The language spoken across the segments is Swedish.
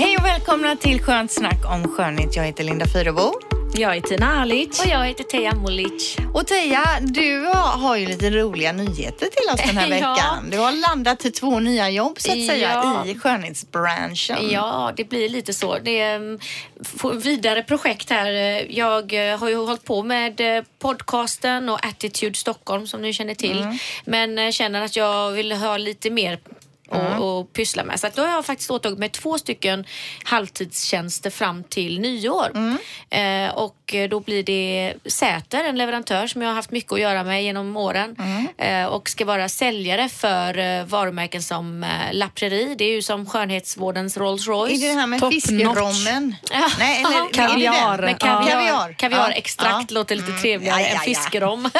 Hej och välkomna till Skönt snack om skönhet. Jag heter Linda Fyrebo. Jag är Tina Alic. Och jag heter Teija Molic. Och Teija, du har, ju lite roliga nyheter till oss den här Ja. veckan. Du har landat till två nya jobb så att säga Ja. i skönhetsbranschen. Ja, det blir lite så. Det är mm, vidare projekt här. Jag eh, har ju hållit på med eh, podcasten och Attitude Stockholm som ni känner till. Mm. Men eh, känner att jag vill ha lite mer Mm. och, och pyssla med. Så att då har jag faktiskt åtagit mig två stycken halvtidstjänster fram till nyår. Mm. Eh, och då blir det Säter, en leverantör som jag har haft mycket att göra med genom åren. Mm. Eh, och ska vara säljare för eh, varumärken som eh, La Prairie. Det är ju som skönhetsvårdens Rolls Royce. Är det det här med fiskerommen? Ja. Nej, eller Kaviar. Med kaviar. Kaviar. Kaviarextrakt Ja. låter lite Mm. trevligare ja, än ja. fiskerom.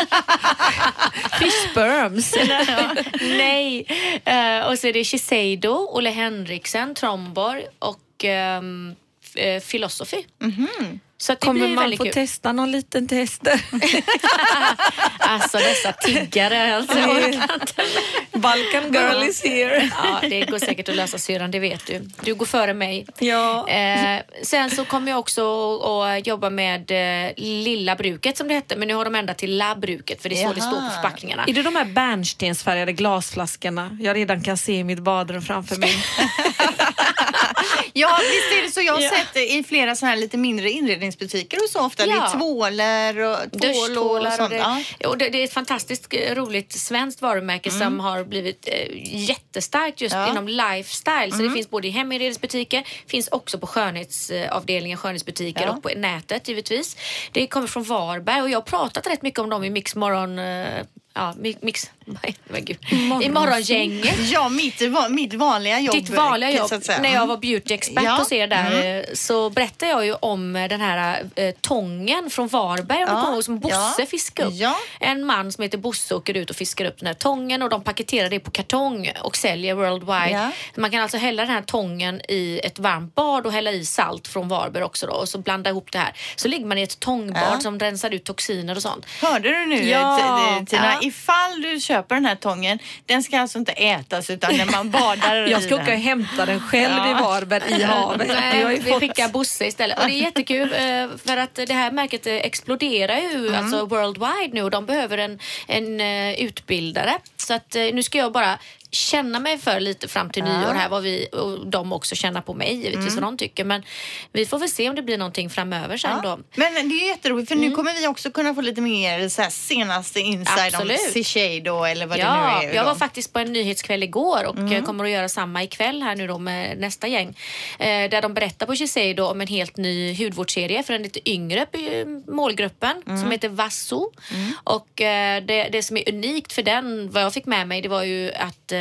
Fish sperms. Nej. Eh, och så är det Shiseido, Olle Henriksen, Tromborg och um, Philosophy. Mhm. Så att det Kommer man få kul. testa någon liten tester? Alltså dessa tiggare. Alltså. Balkan girl is here. Ja, det går säkert att lösa syrran, det vet du. Du går före mig. Ja. Eh, sen så kommer jag också att jobba med eh, Lilla bruket som det hette, men nu har de ändrat till Labbruket för det är så det står på Jaha. förpackningarna. Är det de här bärnstensfärgade glasflaskorna jag redan kan se i mitt badrum framför mig? Ja, visst är det så. Jag har Ja. sett det i flera såna här lite mindre inredningsbutiker och så ofta. Det Ja. är tvålar och tvål och Duschtvålar och sånt. det, Ja. och det, det är ett fantastiskt eh, roligt svenskt varumärke som har blivit eh, jättestarkt just inom lifestyle. Så det finns både i heminredningsbutiker, finns också på skönhetsavdelningen, skönhetsbutiker och på nätet givetvis. Det kommer från Varberg och jag har pratat rätt mycket om dem i Mix Morgon... eh, Ja, mi- mix... Nej, men gud. I morgongänget. Ja, mitt, mitt vanliga jobb. Ditt vanliga jobb. att säga. När jag var beautyexpert Ja. hos er där eh, så berättade jag ju om eh, den här eh, tången från Varberg Ja. kommer ihåg, som Bosse Ja. fiskade upp. Ja. En man som heter Bosse åker ut och fiskar upp den här tången och de paketerar det på kartong och säljer worldwide. Ja. Man kan alltså hälla den här tången i ett varmt bad och hälla i salt från Varberg också då och så blanda ihop det här. Så ligger man i ett tångbad Ja. som rensar ut toxiner och sånt. Hörde du nu Ja. Tina? Ifall du köper den här tången, den ska alltså inte ätas utan när man badar Jag ska åka och hämta den själv Ja. i Varberg i havet. Nej, ju vi fått... skickar Bosse istället. Och det är jättekul eh, för att det här märket eh, exploderar ju Mm. alltså worldwide nu och de behöver en, en eh, utbildare. Så att nu ska jag bara känna mig för lite fram till nyår här vad vi och de också känner på mig givetvis Mm. vad de tycker. Men vi får väl se om det blir någonting framöver sen Ja. då. Men det är jätteroligt för nu kommer vi också kunna få lite mer så här, senaste insight Absolut. om Shiseido eller vad Ja, det nu är. jag då. var faktiskt på en nyhetskväll igår och Mm. eh, kommer att göra samma ikväll här nu då med nästa gäng. Eh, där de berättar på Shiseido om en helt ny hudvårdsserie för den lite yngre målgruppen Mm. som heter Vasso. Och eh, det, det som är unikt för den, vad jag fick med mig, det var ju att eh,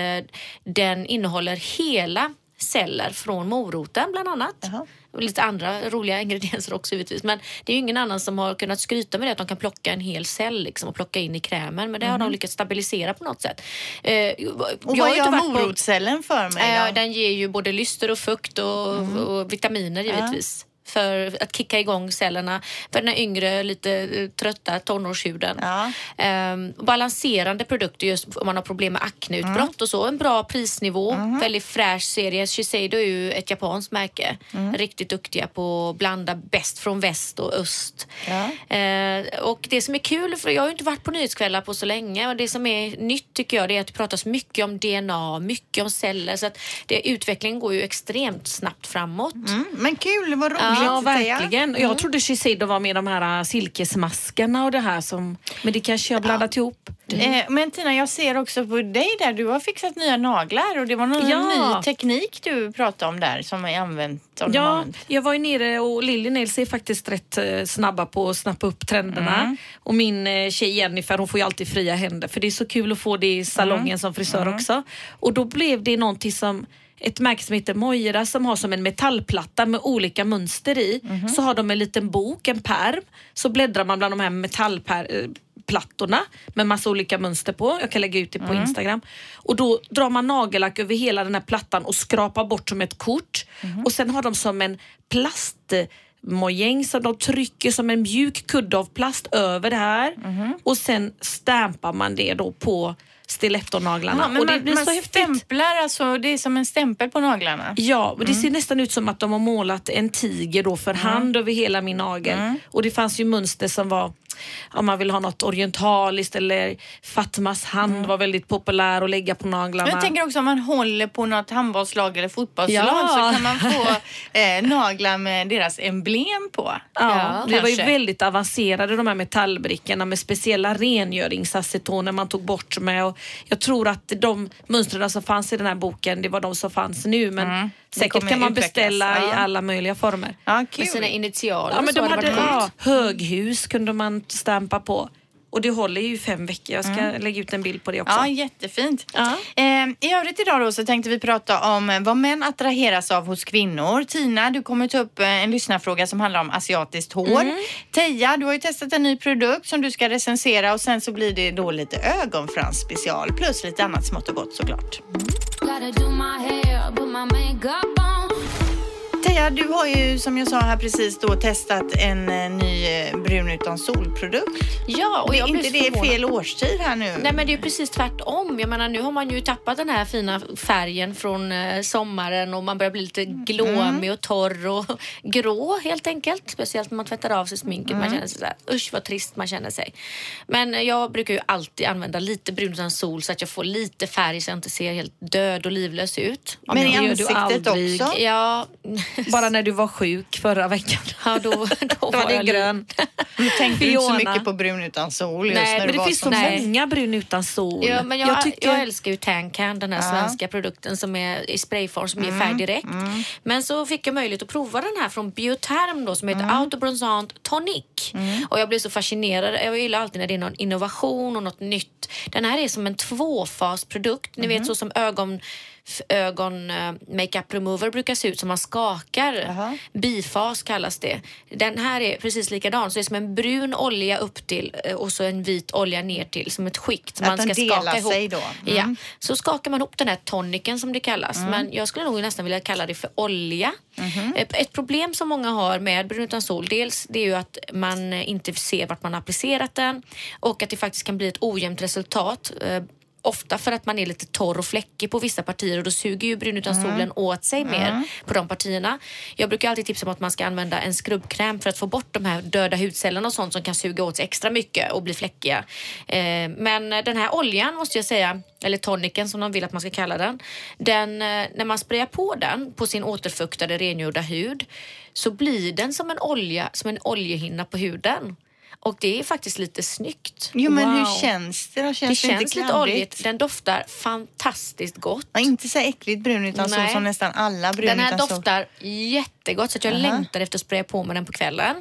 den innehåller hela celler från moroten bland annat. Jaha. Och lite andra roliga ingredienser också givetvis. Men det är ju ingen annan som har kunnat skryta med det att de kan plocka en hel cell liksom, och plocka in i krämen. Men det har de lyckats stabilisera på något sätt. Eh, Mhm. Och vad gör varit på- morotcellen för mig Eh, den ger ju både lyster och fukt och, Mhm. och vitaminer givetvis. För att kicka igång cellerna för den yngre, lite eh, trötta tonårshuden. Ja. Ehm, balanserande produkter just om man har problem med akneutbrott Mm. och så. En bra prisnivå, Mhm. väldigt fräsch serie. Shiseido är ju ett japanskt märke. Mm. Riktigt duktiga på att blanda bäst från väst och öst. Ja. Eh, och det som är kul, för jag har ju inte varit på nyhetskvällar på så länge och det som är nytt tycker jag det är att det pratas mycket om DNA, mycket om celler så att det, utvecklingen går ju extremt snabbt framåt. Mm, men kul, vad roligt. Ja, verkligen. Jag trodde Shiseido var med de här äh, silkesmaskarna och det här som... Men det kanske jag blandat ihop. Eh, men Tina, jag ser också på dig där. Du har fixat nya naglar och det var någon Ja. ny teknik du pratade om där som är använt. Har Ja, jag var ju nere och Lily Nails är faktiskt rätt eh, snabba på att snappa upp trenderna. Och min eh, tjej Jennifer hon får ju alltid fria händer för det är så kul att få det i salongen som frisör också. Och då blev det någonting som ett märke som heter Moira som har som en metallplatta med olika mönster i. Så har de en liten bok, en perm. Så bläddrar man bland de här metallplattorna med massa olika mönster på. Jag kan lägga ut det på Instagram. Och då drar man nagellack över hela den här plattan och skrapar bort som ett kort. Och sen har de som en plastmojäng som de trycker som en mjuk kudde av plast över det här. Och sen stampar man det då på stilettonaglarna. Ja, men och det man, blir man så häftigt. stämplar, alltså, det är som en stämpel på naglarna. Ja, och det ser nästan ut som att de har målat en tiger då för hand över hela min nagel. Och det fanns ju mönster som var om man vill ha något orientaliskt eller Fatmas hand var väldigt populär att lägga på naglarna. Jag tänker också om man håller på något handbollslag eller fotbollslag Ja. så kan man få eh, naglar med deras emblem på. Ja, det var ju väldigt avancerade de här metallbrickorna med speciella rengöringsacetoner man tog bort med. Och jag tror att de mönstren som fanns i den här boken, det var de som fanns nu. Men Mm. Säkert kan man utvecklas, beställa i ja. alla möjliga former. Ja, Med sina initialer Ja, men de hade hade, varit coolt. ja, höghus kunde man stampa på. Och det håller ju fem veckor. Jag ska lägga ut en bild på det också. Mm. Ja, jättefint. Ja. Eh, I övrigt idag då så tänkte vi prata om vad män attraheras av hos kvinnor. Tina, du kommer ta upp eh, en lyssnarfråga som handlar om asiatiskt hår. Mm. Teija, du har ju testat en ny produkt som du ska recensera och sen så blir det då lite ögonfrans special plus lite annat smått och gott såklart. Gotta Teija, du har ju som jag sa här precis då testat en eh, ny eh, brun utan solprodukt. Ja, och det är jag blev inte så det fel årstid här nu? Nej men det är ju precis tvärtom. Jag menar nu har man ju tappat den här fina färgen från eh, sommaren och man börjar bli lite glåmig och torr och grå helt enkelt. Speciellt när man tvättar av sig sminket. Man känner sig sådär, usch vad trist man känner sig. Men jag brukar ju alltid använda lite brun utan sol så att jag får lite färg så jag inte ser helt död och livlös ut. Men i det ansiktet också? Ja, Bara när du var sjuk förra veckan. ja då, då, Då var det jag grön. Du tänkte ju inte så Fiona. mycket på brun utan sol just Nej, när men du det var finns så Nej. många brun utan sol. Ja, men jag, jag, tycker... älskar ju Tancan, den här Ja. svenska produkten som är i sprayform som ger färg direkt. Men så fick jag möjlighet att prova den här från Bioterm då som heter Autobronzant Tonic. Och jag blev så fascinerad. Jag gillar alltid när det är någon innovation och något nytt. Den här är som en tvåfasprodukt. Ni vet så som ögon ögon eh, makeup remover brukar se ut som man skakar. Jaha. Bifas kallas det. Den här är precis likadan. Så det är som en brun olja upp till eh, och så en vit olja ner till som ett skikt. Att man ska skaka ihop. sig då. Mm. Ja, så skakar man ihop den här toniken som det kallas. Men jag skulle nog nästan vilja kalla det för olja. Mhm. Ett- problem som många har med brun utan sol, dels det är ju att man inte ser vart man har applicerat den och att det faktiskt kan bli ett ojämnt resultat. Ofta för att man är lite torr och fläckig på vissa partier och då suger ju brun utan solen åt sig mer på de partierna. Jag brukar alltid tipsa om att man ska använda en skrubbkräm för att få bort de här döda hudcellerna och sånt som kan suga åt sig extra mycket och bli fläckiga. Eh, men den här oljan måste jag säga, eller toniken som de vill att man ska kalla den, den eh, när man sprayar på den på sin återfuktade rengjorda hud så blir den som en olja, som en oljehinna på huden. Och det är faktiskt lite snyggt. Jo men Wow. hur känns det då? Det Känns det, känns inte lite oljigt. Den doftar fantastiskt gott. Ja, inte så äckligt brun utan Nej. som nästan alla brun Den här doftar jättegott så att jag Aha. längtar efter att spraya på mig den på kvällen.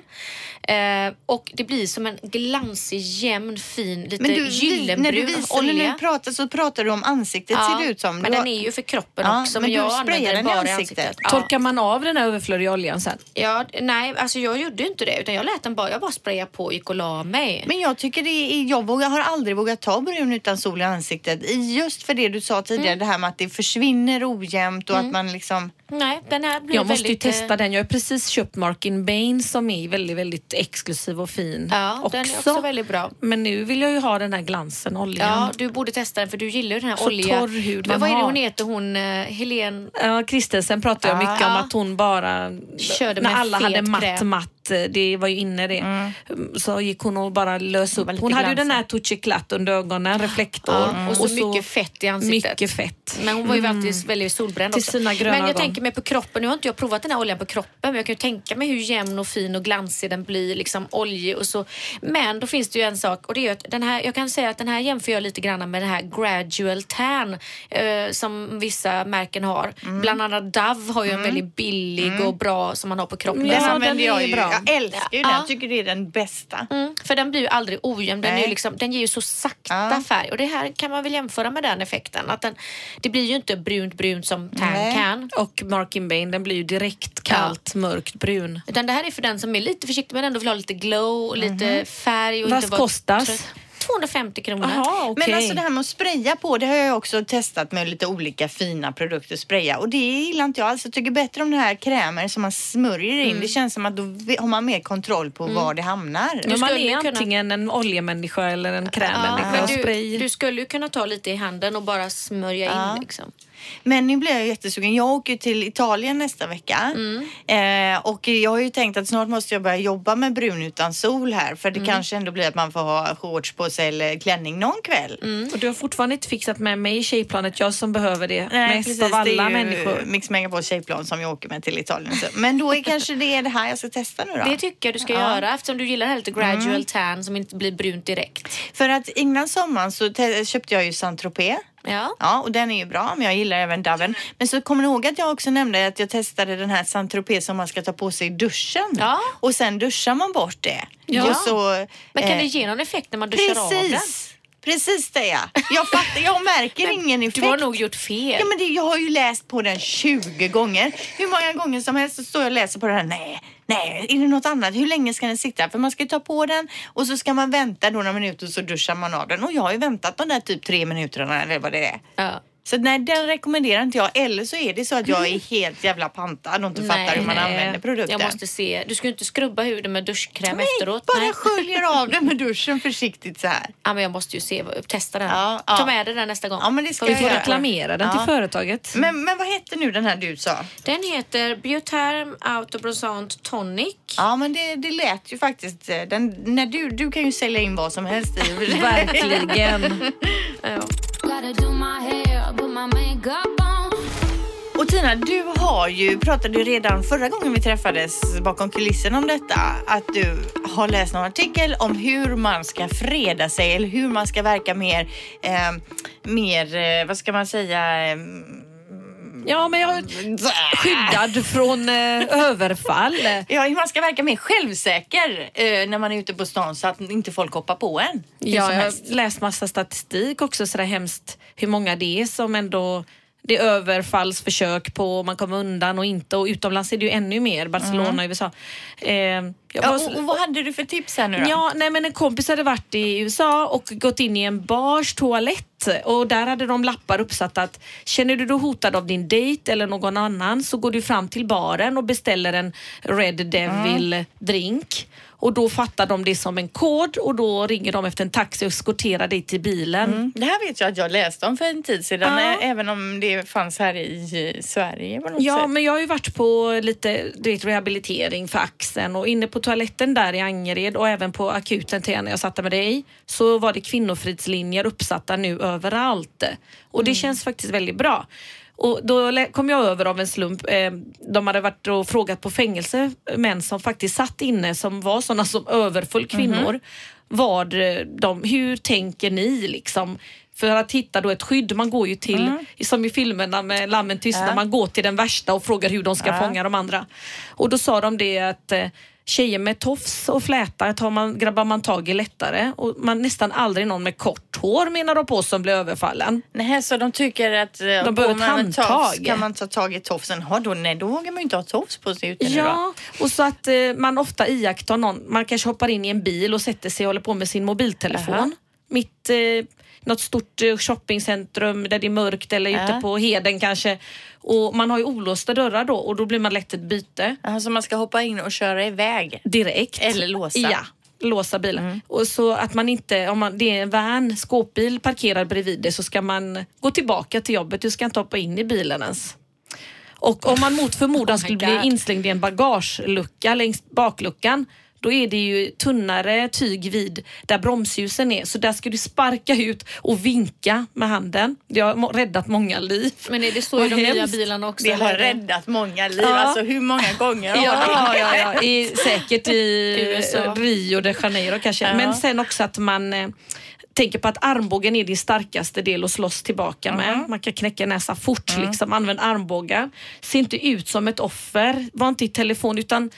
Eh, och det blir som en glansig, jämn, fin, lite Men du, när gyllenbrun du visar, när olja. du pratar så pratar du om ansiktet ser det ut som. men har- den är ju för kroppen Ja, också. men Men, du jag sprayar använder den i bara i ansiktet. ansiktet. Ja. Torkar man av den här överflödiga oljan sen? Ja, nej, alltså jag gjorde inte det utan jag lät den bara, jag bara sprayade på och gick och la mig. Men jag tycker det är, jag vågar, har aldrig vågat ta brun utan sol i ansiktet. I- Just för det du sa tidigare, Mm. det här med att det försvinner ojämnt och att man liksom... Nej, den här blir Jag måste ju väldigt... eh, testa den. Jag har precis köpt Markin Bain som är väldigt, väldigt exklusiv och fin. Ja, också. den är också väldigt bra. Men nu vill jag ju ha den här glansen, oljan. Ja, du borde testa den för du gillar ju den här Så olja. torr hud Men vad är det hon heter? Hon, uh, Helen... Ja, Kristensen pratade jag mycket om att hon bara... Körde när alla hade matt, kräm. matt, det var ju inne det. Mm. Så gick hon och bara lös upp. Hon hade ju den här toucheclatt under ögonen, reflektor. Ja, och så mycket fett i ansiktet. Mycket fett. Men hon var ju faktiskt väldigt solbränd Till också. sina gröna men jag ögon. Tänker mig på kroppen, nu har inte jag provat den här oljan på kroppen men jag kan ju tänka mig hur jämn och fin och glansig den blir, liksom oljig och så. Men då finns det ju en sak och det är att den här, jag kan säga att den här jämför jag lite grann med den här gradual tan eh, som vissa märken har. Mm. Bland annat Dove har ju en väldigt billig och bra som man har på kroppen. Den Ja, använder den jag är ju bra. Jag älskar ju Ja. den. Jag tycker det är den bästa. Mm, för den blir ju aldrig ojämn. Den, är liksom, den ger ju så sakta Ja. färg. Och det här kan man väl jämföra med den effekten. Att den, det blir ju inte brunt brunt som tan Nej. kan. Och Markin Bane, den blir ju direkt kallt, mörkt brun. Utan det här är för den som är lite försiktig men ändå vill ha lite glow och lite färg. Och Vad inte vara kostas? trött. 250 kronor. Jaha, okej. Men alltså det här med att spraya på, det har jag också testat med lite olika fina produkter att spraya och det gillar inte jag alls. Jag tycker bättre om den här krämer som man smörjer in. Det känns som att då har man mer kontroll på var det hamnar. Men man är kunna- antingen en oljemänniska eller en krämmänniska. Och du, du skulle ju kunna ta lite i handen och bara smörja Ja. in. Liksom. Men nu blir jag jättesugen. Jag åker ju till Italien nästa vecka eh, och jag har ju tänkt att snart måste jag börja jobba med brun utan sol här för det kanske ändå blir att man får ha shorts på sig eller klänning någon kväll. Och du har fortfarande inte fixat med mig i tjejplanet, jag som behöver det mest av det alla är ju människor. Mix Megapol tjejplan som jag åker med till Italien. Så. Men då är kanske det är det här jag ska testa nu då. Det tycker jag du ska Ja. göra eftersom du gillar det här lite gradual tan som inte blir brunt direkt. För att innan sommaren så te- köpte jag ju Saint Tropez. Ja. Ja, och den är ju bra, men jag gillar även Doven. Men så kommer ni ihåg att jag också nämnde att jag testade den här Saint Tropez som man ska ta på sig i duschen. Ja. Och sen duschar man bort det. Ja. Och så, Men kan eh, det ge någon effekt när man duschar av den? Precis! Precis det ja. Jag fattar, jag märker ingen effekt. Du har nog gjort fel. Ja, men det, jag har ju läst på den 20 gånger. Hur många gånger som helst så står jag och läser på den här. Nej, nej, är det något annat? Hur länge ska den sitta? För man ska ju ta på den och så ska man vänta då några minuter och så duschar man av den. Och jag har ju väntat de där typ tre minuterna eller vad det är. Ja. Så nej, den rekommenderar inte jag. Eller så är det så att jag är helt jävla pantad och inte fattar hur man nej. använder produkten. Jag måste se. Du ska ju inte skrubba huden med duschkräm Nej, efteråt. bara sköljer av den med duschen försiktigt så här. Ja, men jag måste ju se, testa den. Ja, ja. Ta med dig den nästa gång. Ja, men det ska vi får göra. reklamera den Ja. till företaget. Men, men vad hette nu den här du sa? Den heter Bioterm Autobronzant Tonic. Ja, men det, det lät ju faktiskt... eh, Den, när du, du kan ju sälja in vad som helst i. Verkligen. Gotta Och Tina, du har ju, pratade ju redan förra gången vi träffades bakom kulisserna om detta, att du har läst någon artikel om hur man ska freda sig eller hur man ska verka mer, eh, mer, eh, vad ska man säga, eh, Ja, men jag är skyddad från eh, överfall. ja, hur man ska verka mer självsäker eh, när man är ute på stan så att inte folk hoppar på en. Ja, jag har läst massa statistik också sådär hemskt hur många det är som ändå det är överfallsförsök på man kommer undan och inte och utomlands är det ju ännu mer, Barcelona, USA. Eh, Ja, och, och vad hade du för tips här nu då? Ja, nej men en kompis hade varit i USA och gått in i en bars toalett och där hade de lappar uppsatt att känner du dig hotad av din dejt eller någon annan så går du fram till baren och beställer en Red Devil drink och då fattar de det som en kod och då ringer de efter en taxi och eskorterar dig till bilen. Mm. Det här vet jag att jag läste om för en tid sedan, Ja. även om det fanns här i Sverige på något Ja, sätt. men jag har ju varit på lite du vet, rehabilitering för axeln och inne på toaletten där i Angered och även på akuten till när jag satte med dig så var det kvinnofridslinjer uppsatta nu överallt. Och det känns faktiskt väldigt bra. Och då kom jag över av en slump, eh, de hade varit och frågat på fängelse, män som faktiskt satt inne som var sådana som överföll kvinnor. Vad eh, de, hur tänker ni liksom? För att hitta då ett skydd, man går ju till, som i filmerna med Lammen tystnar, Ja. man går till den värsta och frågar hur de ska Ja. fånga de andra. Och då sa de det att eh, tjejer med tofs och fläta tar man, grabbar man tag i lättare och man nästan aldrig någon med kort hår menar de på som blir överfallen. Nej, så de tycker att eh, De behöver ett handtag. tofs kan man ta tag i tofsen. Ja, då, nej, då vågar man ju inte ha tofs på sig ute nu då. Ja, och så att eh, man ofta iakttar någon, man kanske hoppar in i en bil och sätter sig och håller på med sin mobiltelefon. Aha. Mitt, eh, något stort eh, shoppingcentrum där det är mörkt eller Ja. ute på Heden kanske. Och man har ju olåsta dörrar då och då blir man lätt ett byte Alltså man ska hoppa in och köra iväg. direkt. Eller låsa. Mm. Ja, låsa bilen. Och så att man inte, om man, det är en van, skåpbil parkerad bredvid det så ska man gå tillbaka till jobbet. Du ska inte hoppa in i bilen ens. Och om man mot förmodan Oh skulle bli God. inslängd i en bagagelucka längs bakluckan då är det ju tunnare tyg vid där bromsljusen är. Så där ska du sparka ut och vinka med handen. Det har räddat många liv. Men är det så i de nya bilarna också? Det har eller? räddat många liv. Ja. Alltså hur många gånger har Ja, det? ja, ja. I, säkert i USA. Rio de Janeiro kanske. Ja. Men sen också att man eh, tänker på att armbågen är din starkaste del att slåss tillbaka med. Man kan knäcka näsa fort. Liksom. Använd armbågar. Se inte ut som ett offer. Var inte i telefon utan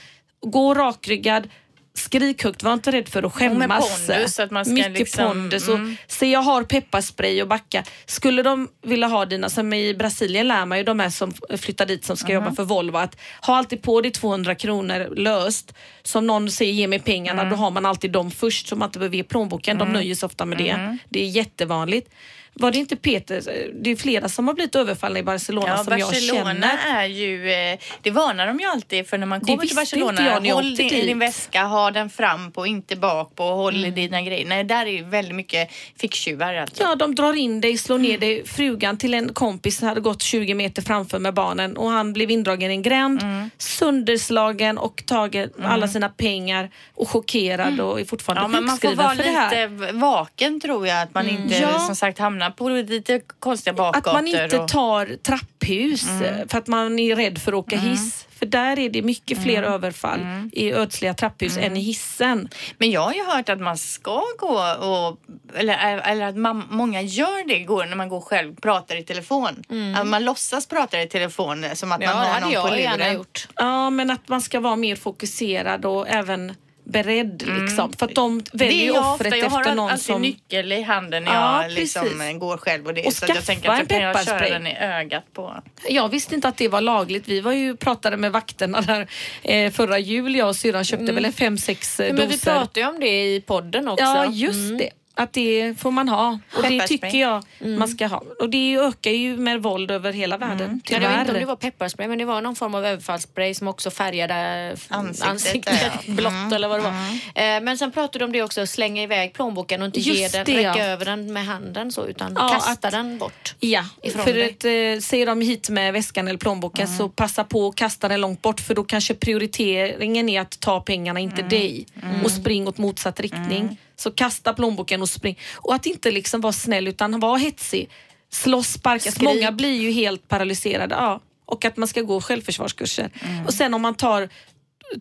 gå rakryggad, skrik högt, var inte rädd för att skämmas. pondus, att man ska Mycket liksom- pondus. Och, mm. Se jag har pepparspray och backa. Skulle de vilja ha dina, som i Brasilien lär man ju de här som flyttar dit som ska Mm. jobba för Volvo att ha alltid på dig 200 kronor löst. Som någon säger ge mig pengarna, Mm. då har man alltid dem först så man inte behöver ge plånboken. De nöjer sig ofta med det. Mm. Det är jättevanligt. Var det inte Peter, det är flera som har blivit överfallna i Barcelona Ja, som jag Barcelona känner. är ju, eh, det varnar de ju alltid för när man kommer till visste inte Barcelona. jag när jag håll din, dit. din väska, ha den fram på, inte bak på, håll Mm. dina grejer. Nej, där är ju väldigt mycket ficktjuvar alltså. Ja, de drar in dig, slår ner dig. Frugan till en kompis hade gått 20 meter framför med barnen och han blev indragen i en gränd, Mm. sönderslagen och tagit alla sina pengar och chockerad och är fortfarande Mm. Ja, men man får sjukskriven vara för det här. lite vaken tror jag. Att man inte Ja. som sagt hamnar på lite konstiga Att bakgator. man inte och... tar trapphus eh, för att man är rädd för att åka hiss. För där är det mycket fler överfall i ödsliga trapphus än i hissen. Men jag har ju hört att man ska gå och, eller, eller att man, många gör det går när man går själv pratar i telefon. Att man låtsas prata i telefon som att Ja, man har någon på jag gärna luren. gjort. Ja, men att man ska vara mer fokuserad och även beredd. Liksom. För att de Mm. Det väljer är ju jag offret ofta. Jag har efter någon alltid som... nyckel i handen när Ja, jag liksom går själv. Och det, Och så jag tänker att jag kan jag köra den i ögat på. Jag visste inte att det var lagligt. Vi var ju pratade med vakterna där eh, förra jul. Jag och syrran köpte väl en fem, sex eh, Mm. Men vi doser. pratade ju om det i podden också. Ja, just Mm. det. Att det får man ha. Och det tycker jag man ska ha. Och det ökar ju med våld över hela världen. Mm. Ja, jag vet Tyvärr. inte om det var pepparspray men det var någon form av överfallsspray som också färgade Ansiktet, ansiktet, ja. Mm. blått eller vad det var. Eh, Men sen pratade de om det också, slänga iväg plånboken och inte ge den, det, räcka ja. över den med handen så utan Ja, kasta att- den bort. Ja, ifrån för dig. att, eh, säger de hit med väskan eller plånboken så passa på att kasta den långt bort för då kanske prioriteringen är att ta pengarna, inte dig. Och spring åt motsatt riktning. Så kasta plånboken och spring. Och att inte liksom vara snäll utan vara hetsig. Slåss, sparkas. Skrik. Många blir ju helt paralyserade. Ja. Och att man ska gå självförsvarskurser. Och sen om man tar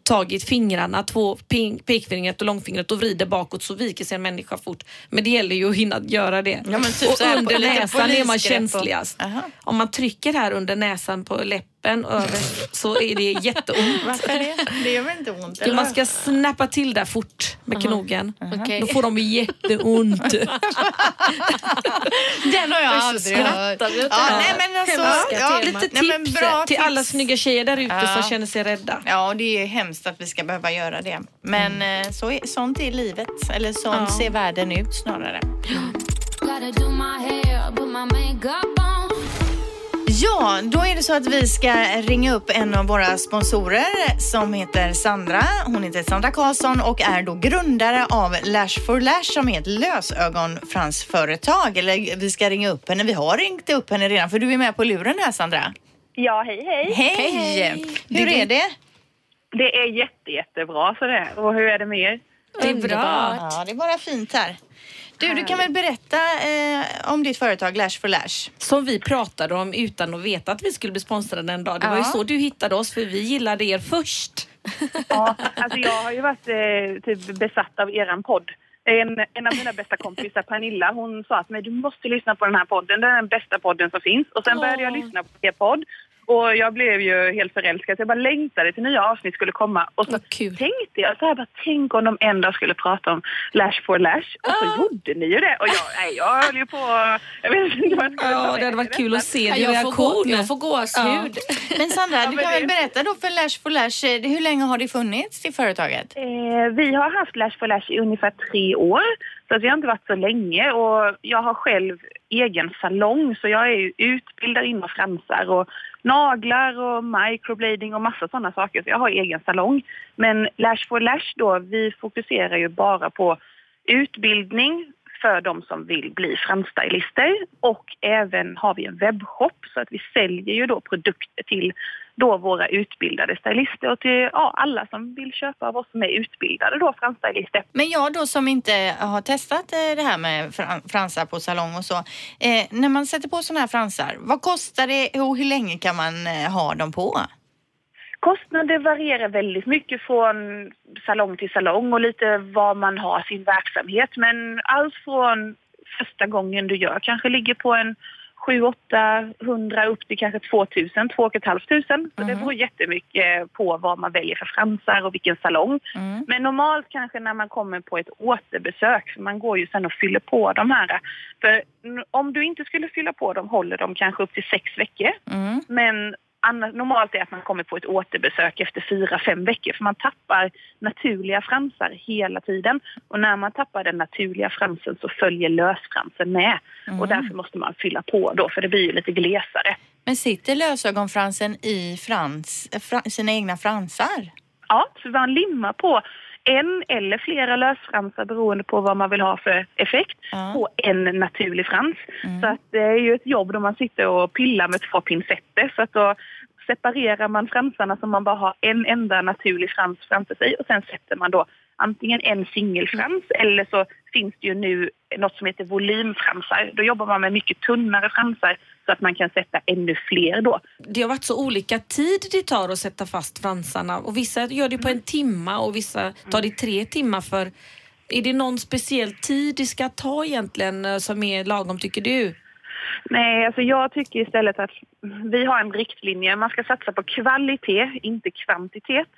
tag i fingrarna, två pekfingret och långfingret och vrider bakåt så viker sig en människa fort. Men det gäller ju att hinna göra det. Ja, typ och på- under lite näsan är man och- känsligast. Aha. Om man trycker här under näsan på läppen över så är det jätteont. Varför det? Det gör väl inte ont? Eller? man ska snappa till där fort med knogen. Okej. Då får de jätteont. Den har jag aldrig hört. Ja, nej, men alltså, ja. Lite nej, tips bra till tips. alla snygga tjejer där ute Ja. som känner sig rädda. Ja, det är hemskt att vi ska behöva göra det. Men eh, så är, sånt är livet. Eller sånt Ja. ser världen ut snarare. Gotta Ja, då är det så att vi ska ringa upp en av våra sponsorer som heter Sandra. Hon heter Sandra Karlsson och är då grundare av Lash for Lash som är ett lösögonfransföretag. Eller vi ska ringa upp henne. Vi har ringt upp henne redan för du är med på luren här Sandra. Ja, hej hej. Hej! Hur är det? Det är jätte, jättebra så det. Och hur är det med er? Det är bra. Ja, det är bara fint här. Du, du kan väl berätta eh, om ditt företag Lash for Lash? Som vi pratade om utan att veta att vi skulle bli sponsrade en dag. Det var ju Ja. så du hittade oss för vi gillade er först. Ja, alltså jag har ju varit eh, typ besatt av eran podd. En, en av mina bästa kompisar, Pernilla, hon sa mig du måste lyssna på den här podden. Det är den bästa podden som finns. Och sen började jag lyssna på er podd. Och jag blev ju helt förälskad. Så jag bara längtade till nya avsnitt skulle komma. Och så tänkte jag så här, bara, tänk om de en dag skulle prata om Lash for Lash. Och så gjorde ni ju det. Och jag, nej, jag höll ju på... Jag vet inte vad jag skulle Ja, det hade varit kul att se Ja, din jag, får gå, reaktion. jag får gåshud. Men Sandra, du men kan väl berätta då för Lash for Lash, eh, hur länge har det funnits till företaget? Eh, vi har haft Lash for Lash i ungefär tre år. Så att vi har inte varit så länge och jag har själv egen salong så jag är ju utbildad inom fransar och naglar och microblading och massa sådana saker. Så jag har egen salong. Men Lash for Lash då, vi fokuserar ju bara på utbildning för de som vill bli framstylister och även har vi en webbshop så att vi säljer ju då produkter till då våra utbildade stylister och till ja, alla som vill köpa av oss som är utbildade då framstylister. Men jag då som inte har testat eh, det här med fransar på salong och så. Eh, när man sätter på sådana här fransar, vad kostar det och hur länge kan man eh, ha dem på? Kostnader varierar väldigt mycket från salong till salong och lite var man har sin verksamhet. Men allt från första gången du gör kanske ligger på en 7 800 upp till kanske 2000, 2 500. Så det beror jättemycket på vad man väljer för fransar och vilken salong. Men normalt kanske när man kommer på ett återbesök, för man går ju sen och fyller på de här. För om du inte skulle fylla på dem håller de kanske upp till sex veckor. Men annars, normalt är att man kommer på ett återbesök efter fyra, fem veckor för man tappar naturliga fransar hela tiden. Och när man tappar den naturliga fransen så följer lösfransen med. Och därför måste man fylla på då för det blir ju lite glesare. Men sitter lösögonfransen i frans, eh, fra, sina egna fransar? Ja, så man limmar på en eller flera lösfransar beroende på vad man vill ha för effekt på en naturlig frans. Så att det är ju ett jobb då man sitter och pillar med två pincetter. Så att då separerar man fransarna så man bara har en enda naturlig frans framför sig och sen sätter man då antingen en singelfrans eller så finns det ju nu något som heter volymfransar. Då jobbar man med mycket tunnare fransar så att man kan sätta ännu fler då. Det har varit så olika tid det tar att sätta fast fransarna och vissa gör det på en timma och vissa tar det tre timmar för. Är det någon speciell tid det ska ta egentligen eh, som är lagom tycker du? Nej, alltså jag tycker istället att vi har en riktlinje. Man ska satsa på kvalitet, inte kvantitet.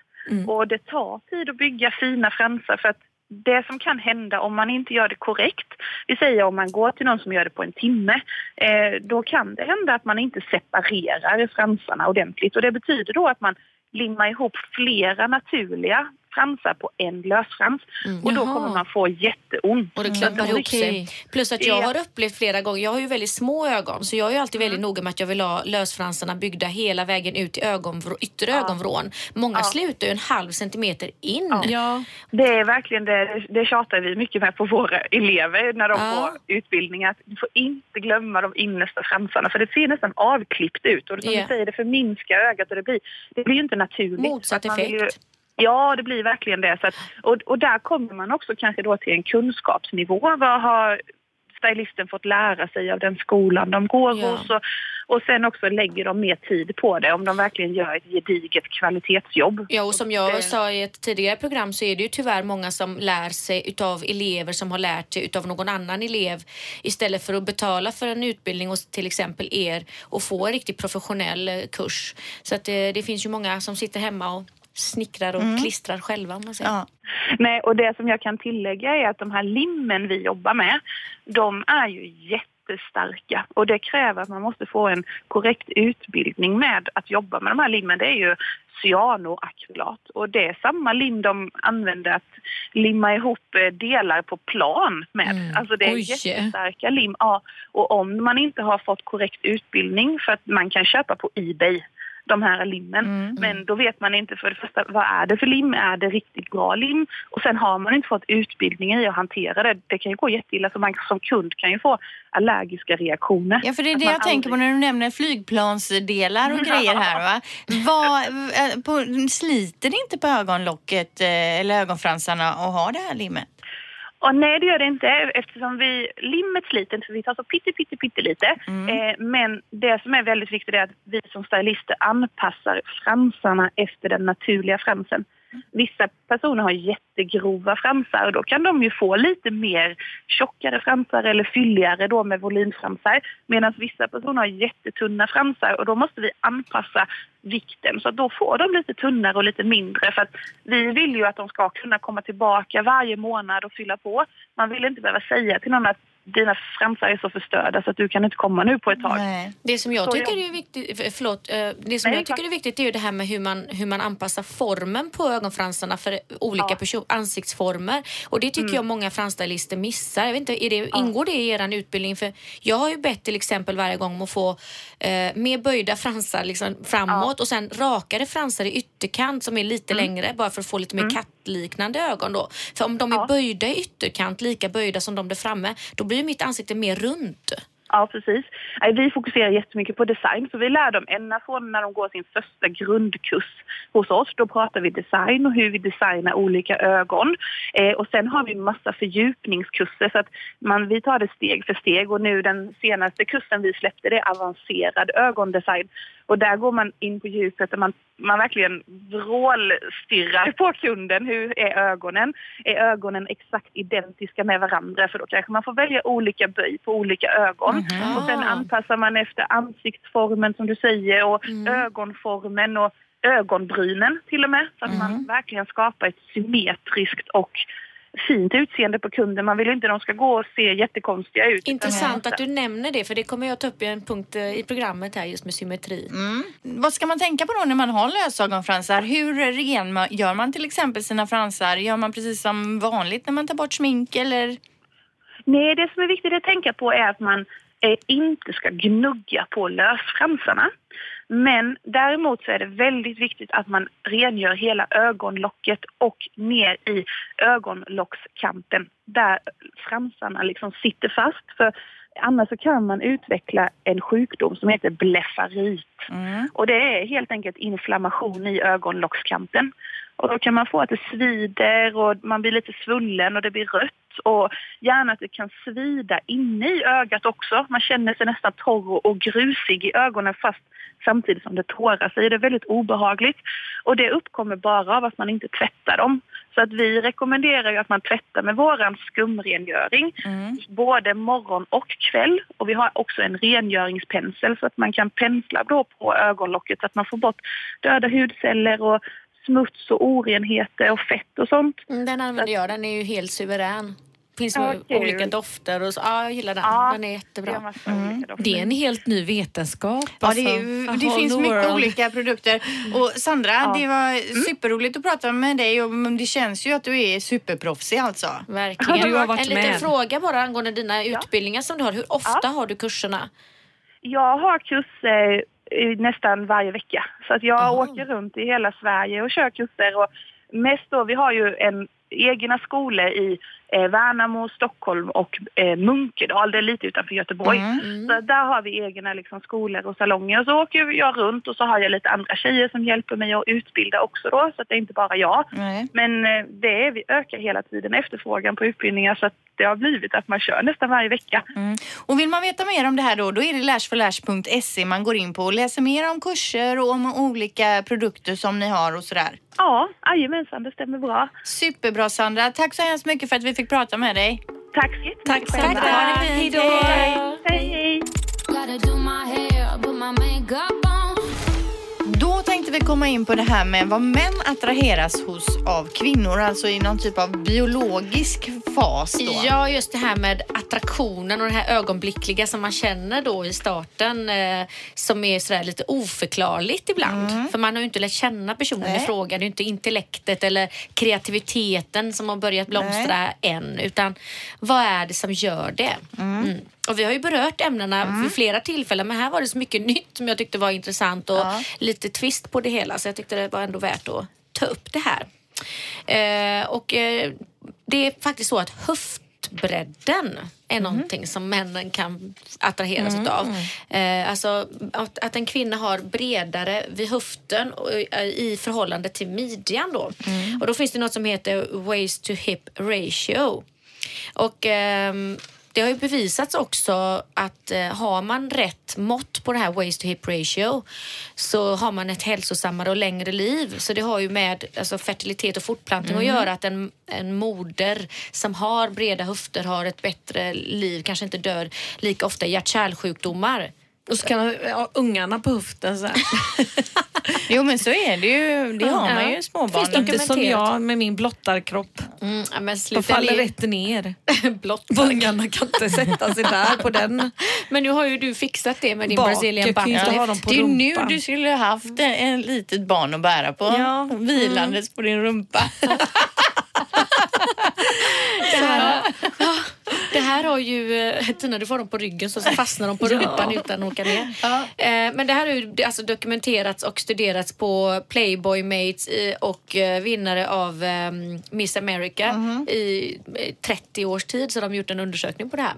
Och det tar tid att bygga fina fransar för att det som kan hända om man inte gör det korrekt, vi säger om man går till någon som gör det på en timme, eh, då kan det hända att man inte separerar fransarna ordentligt. Och det betyder då att man limmar ihop flera naturliga fransar på en lösfrans och då Jaha. kommer man få jätteont. Och det klumpar ihop sig. Plus att jag Ja. har upplevt flera gånger, jag har ju väldigt små ögon så jag är ju alltid väldigt noga med att jag vill ha lösfransarna byggda hela vägen ut i ögonvrå, yttre ögonvrån. Många slutar ju en halv centimeter in. Det är verkligen det, det tjatar vi mycket med på våra elever när de Ja. får utbildning. Att du får inte glömma de innersta fransarna för det ser nästan avklippt ut. Och som Ja. du säger, det förminskar ögat och det blir, det blir ju inte naturligt. Motsatt effekt. Ja, det blir verkligen det. Så att, och, och där kommer man också kanske då till en kunskapsnivå. Vad har stylisten fått lära sig av den skolan de går Ja. hos? Och, och sen också lägger de mer tid på det om de verkligen gör ett gediget kvalitetsjobb. Ja, och som jag det- sa i ett tidigare program så är det ju tyvärr många som lär sig utav elever som har lärt sig utav någon annan elev istället för att betala för en utbildning hos till exempel er och få en riktigt professionell eh, kurs. Så att det, det finns ju många som sitter hemma och snickrar och klistrar själva om man säger. Ja. Nej, och det som jag kan tillägga är att de här limmen vi jobbar med, de är ju jättestarka och det kräver att man måste få en korrekt utbildning med att jobba med de här limmen. Det är ju cyanoakrylat och det är samma lim de använder att limma ihop eh, delar på plan med. Alltså det är Oj. jättestarka lim. Ja, och om man inte har fått korrekt utbildning för att man kan köpa på Ebay de här limmen. Men då vet man inte för det första vad är det för lim? Är det riktigt bra lim? Och sen har man inte fått utbildning i att hantera det. Det kan ju gå jätteilla så man som kund kan ju få allergiska reaktioner. Ja, för det är det jag tänker på aldrig- när du nämner flygplansdelar och grejer här. Va? Vad, eh, på, sliter det inte på ögonlocket eh, eller ögonfransarna att ha det här limmet? Och nej, det gör det inte eftersom vi, limmet sliter inte för vi tar så pytte, pytte, pytte lite. Eh, men det som är väldigt viktigt är att vi som stylister anpassar fransarna efter den naturliga fransen. Vissa personer har jättegrova fransar och då kan de ju få lite mer tjockare fransar eller fylligare då med volymfransar. Medan vissa personer har jättetunna fransar och då måste vi anpassa vikten så att då får de lite tunnare och lite mindre för att vi vill ju att de ska kunna komma tillbaka varje månad och fylla på. Man vill inte behöva säga till någon att dina fransar är så förstörda så att du kan inte komma nu på ett tag. Nej. Det som jag Så tycker jag- är viktigt, för- förlåt, eh, det som Nej, jag tycker är viktigt är ju det här med hur man, hur man anpassar formen på ögonfransarna för olika Ja. person, ansiktsformer. Och det tycker Mm. jag många fransstylister missar. Jag vet inte, är det, Ingår det i er utbildning? För jag har ju bett till exempel varje gång om att få eh, mer böjda fransar liksom framåt och sen rakare fransar i ytterkant som är lite Mm. längre bara för att få lite mer kattliknande ögon då. För om de är böjda i ytterkant, lika böjda som de där framme, då blir ju mitt ansikte mer runt. Ja, precis. Vi fokuserar jättemycket på design så vi lär dem ända från när de går sin första grundkurs hos oss. Då pratar vi design och hur vi designar olika ögon. Eh, och sen har vi massa fördjupningskurser så att man, vi tar det steg för steg och nu den senaste kursen vi släppte det är avancerad ögondesign. Och där går man in på djupet där man, man verkligen vrålstirrar på kunden. Hur är ögonen? Är ögonen exakt identiska med varandra? För då kanske man får välja olika böj på olika ögon. Mhm. Och sen Ah. anpassar man efter ansiktsformen som du säger och ögonformen och ögonbrynen till och med. Så att man verkligen skapar ett symmetriskt och fint utseende på kunden. Man vill ju inte att de ska gå och se jättekonstiga ut. Intressant att du nämner det för det kommer jag ta upp i en punkt eh, i programmet här just med symmetri. Vad ska man tänka på då när man har lösögonfransar? Hur rengör man till exempel sina fransar? Gör man precis som vanligt när man tar bort smink eller? Nej, det som är viktigt att tänka på är att man eh, inte ska gnugga på lösfransarna. Men däremot så är det väldigt viktigt att man rengör hela ögonlocket och ner i ögonlockskanten där fransarna liksom sitter fast. För annars så kan man utveckla en sjukdom som heter blefarit. Och det är helt enkelt inflammation i ögonlockskanten. Och då kan man få att det svider och man blir lite svullen och det blir rött och gärna att det kan svida inne i ögat också. Man känner sig nästan torr och grusig i ögonen fast samtidigt som det tårar sig. Det är väldigt obehagligt och det uppkommer bara av att man inte tvättar dem. Så att vi rekommenderar ju att man tvättar med våran skumrengöring både morgon och kväll. Och vi har också en rengöringspensel så att man kan pensla då på ögonlocket så att man får bort döda hudceller och smuts och orenheter och fett och sånt. Mm, Den använder jag, den är ju helt suverän. Finns Ja, kul. olika dofter och så. Ja, jag gillar den. Ja, Den är Det är jättebra. Mm. Det är en helt ny vetenskap. Ja, alltså. det, är, ju- A det finns mycket world. olika produkter. Och Sandra, det var superroligt att prata med dig och det känns ju att du är superproffsig alltså. Verkligen. Du har varit en liten med. fråga bara angående dina utbildningar som du har. Hur ofta har du kurserna? Jag har kurser nästan varje vecka. Så att jag åker runt i hela Sverige och kör kurser. Och mest då, vi har ju en egna skolor i eh, Värnamo, Stockholm och eh, Munkedal. Det är lite utanför Göteborg. Så där har vi egna liksom, skolor och salonger. Och så åker jag runt och så har jag lite andra tjejer som hjälper mig att utbilda också då. Så att det är inte bara jag. Nej. Men eh, det är, vi ökar hela tiden efterfrågan på utbildningar så att det har blivit att man kör nästan varje vecka. Och vill man veta mer om det här då, då är det lashforlash.se man går in på och läser mer om kurser och om olika produkter som ni har och sådär. Ja, jajamensan, det stämmer bra. Superbra Sandra. Tack så hemskt mycket för att vi fick prata med dig. Tack så jättemycket Tack. Sandra. Det fint. Hej då. Hej. Hej, vi komma in på det här med vad män attraheras hos av kvinnor, alltså i någon typ av biologisk fas då. Ja, just det här med attraktionen och det här ögonblickliga som man känner då i starten eh, som är sådär lite oförklarligt ibland. För man har ju inte lärt känna personen Nej. i fråga. Det är inte intellektet eller kreativiteten som har börjat blomstra än utan vad är det som gör det? Mm. Och vi har ju berört ämnena vid flera tillfällen men här var det så mycket nytt som jag tyckte var intressant och Ja. lite twist på det hela så jag tyckte det var ändå värt att ta upp det här. Eh, och eh, det är faktiskt så att höftbredden är någonting som männen kan attraheras utav. Eh, alltså att, att en kvinna har bredare vid höften och, eh, i förhållande till midjan då. Och då finns det något som heter waist to hip ratio. Och ehm, det har ju bevisats också att eh, har man rätt mått på det här waist to hip ratio så har man ett hälsosammare och längre liv. Så det har ju med alltså, fertilitet och fortplantning att göra. Att en, en moder som har breda höfter har ett bättre liv, kanske inte dör lika ofta i hjärt-kärlsjukdomar. Och så kan ja, ungarna på höften så här. Jo men så är det ju. Det har man ju i småbarnen. Finns Inte som jag med min blottarkropp. Mm, men Då faller le. rätt ner. Blott. Ungarna kan inte sätta sig där på den. Men nu har ju du fixat det med din Bak. Brazilian Jag kan ju inte butt ha lift. dem på Det är ju nu du skulle ha haft en, en litet barn att bära på. Ja. Vilandes på din rumpa. Här, Ja, har ju, eh, Tina du får dem på ryggen så fastnar de på rumpan utan att åka ner. Eh, Men det här har ju alltså dokumenterats och studerats på Playboy Mates eh, och vinnare av eh, Miss America i eh, 30 års tid så de har gjort en undersökning på det här.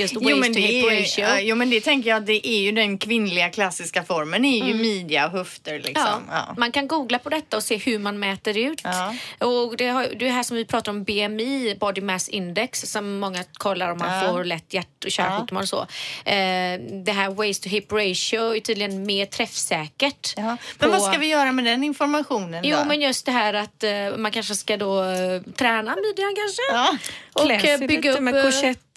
Just waist Jo men, to det hip ratio. ja, jo men det tänker jag, det är ju den kvinnliga klassiska formen, är ju Mm. midja och höfter liksom. Ja, Ja. Man kan googla på detta och se hur man mäter ut. Och det, har, det är här som vi pratar om BMI, Body Mass Index, som många kollar om man Ja. får lätt hjärt och kärlsjukdomar och så. Eh, det här waist to hip ratio är tydligen mer träffsäkert. Men på- vad ska vi göra med den informationen Jo, då? men just det här att eh, man kanske ska då eh, träna midjan kanske. Ja. Och bygga upp... med eh,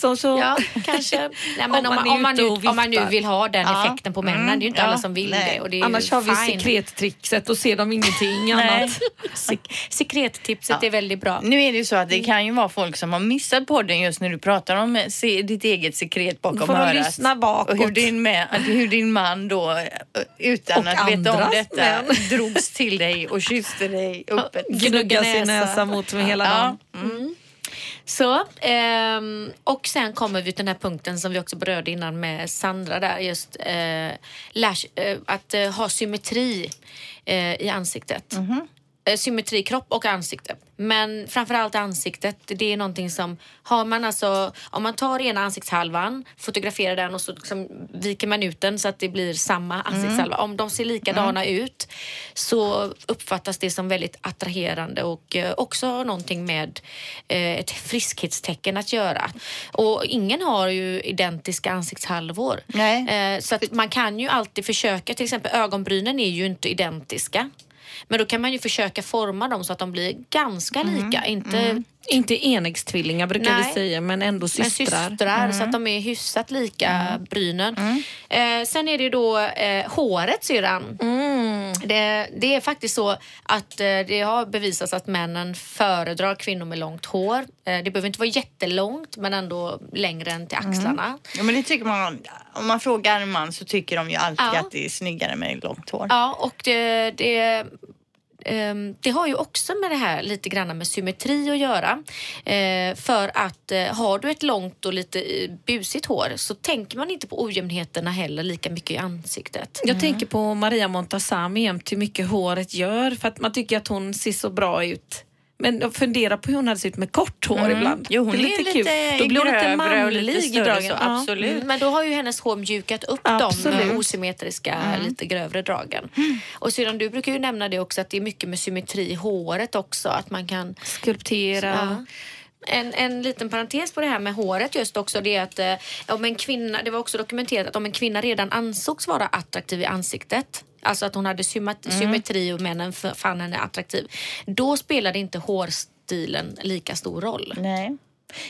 och så. Ja, kanske. Nej, men Om man om, man nu, om man nu vill ha den Ja. effekten på männen. Mm, Det är ju inte ja, alla som vill nej. det. Och det är Annars har vi sekrettrixet och ser de ingenting annat. Sek- Sekrettipset Ja. är väldigt bra. Nu är det ju så att det kan ju vara folk som har missat podden just när du pratar om eh, se, ditt eget sekret bakom Får örat. lyssna bakåt. Och hur din, med, hur din man då eh, utan Och att veta om detta män. drogs till dig och kysste dig öppet. Gnugga sin näsa mot mig hela dagen. Mm. Så, eh, och sen kommer vi till den här punkten som vi också berörde innan med Sandra där, just eh, lash, eh, att eh, ha symmetri eh, i ansiktet. Mm -hmm i kropp och ansikte. Men framförallt ansiktet, det är någonting som har man alltså, om man tar ena ansiktshalvan, fotograferar den och så liksom viker man ut den så att det blir samma ansiktshalva. Om de ser likadana ut så uppfattas det som väldigt attraherande och eh, också någonting med eh, ett friskhetstecken att göra. Och ingen har ju identiska ansiktshalvor. Nej. Eh, så att man kan ju alltid försöka, till exempel ögonbrynen är ju inte identiska. Men då kan man ju försöka forma dem så att de blir ganska lika. Inte, Inte enäggstvillingar brukar vi Nej. säga, men ändå men systrar. systrar så att de är hyfsat lika brynen. Eh, sen är det ju då eh, håret syrran. Det, det är faktiskt så att eh, det har bevisats att männen föredrar kvinnor med långt hår. Eh, det behöver inte vara jättelångt men ändå längre än till axlarna. Ja, men det tycker man, om man frågar en man så tycker de ju alltid Ja. att det är snyggare med långt hår. Ja, och det, det, det har ju också med det här lite grann med symmetri att göra. Eh, för att eh, har du ett långt och lite eh, busigt hår så tänker man inte på ojämnheterna heller lika mycket i ansiktet. Jag tänker på Maria Montazami jämt hur mycket håret gör för att man tycker att hon ser så bra ut. Men jag funderar på hur hon hade sett ut med kort hår Mm. ibland. Jo, hon Det är lite Då blir hon lite manlig lite dragen. absolut. Mm, men då har ju hennes hår mjukat upp de Absolut. eh, osymmetriska, lite grövre dragen. Och sedan du brukar ju nämna det också att det är mycket med symmetri i håret också. Att man kan Skulptera. Ja. En, en liten parentes på det här med håret just också det är att eh, om en kvinna, det var också dokumenterat att om en kvinna redan ansågs vara attraktiv i ansiktet Alltså att hon hade Mm. symmetri och männen fann henne attraktiv. Då spelade inte hårstilen lika stor roll. Nej.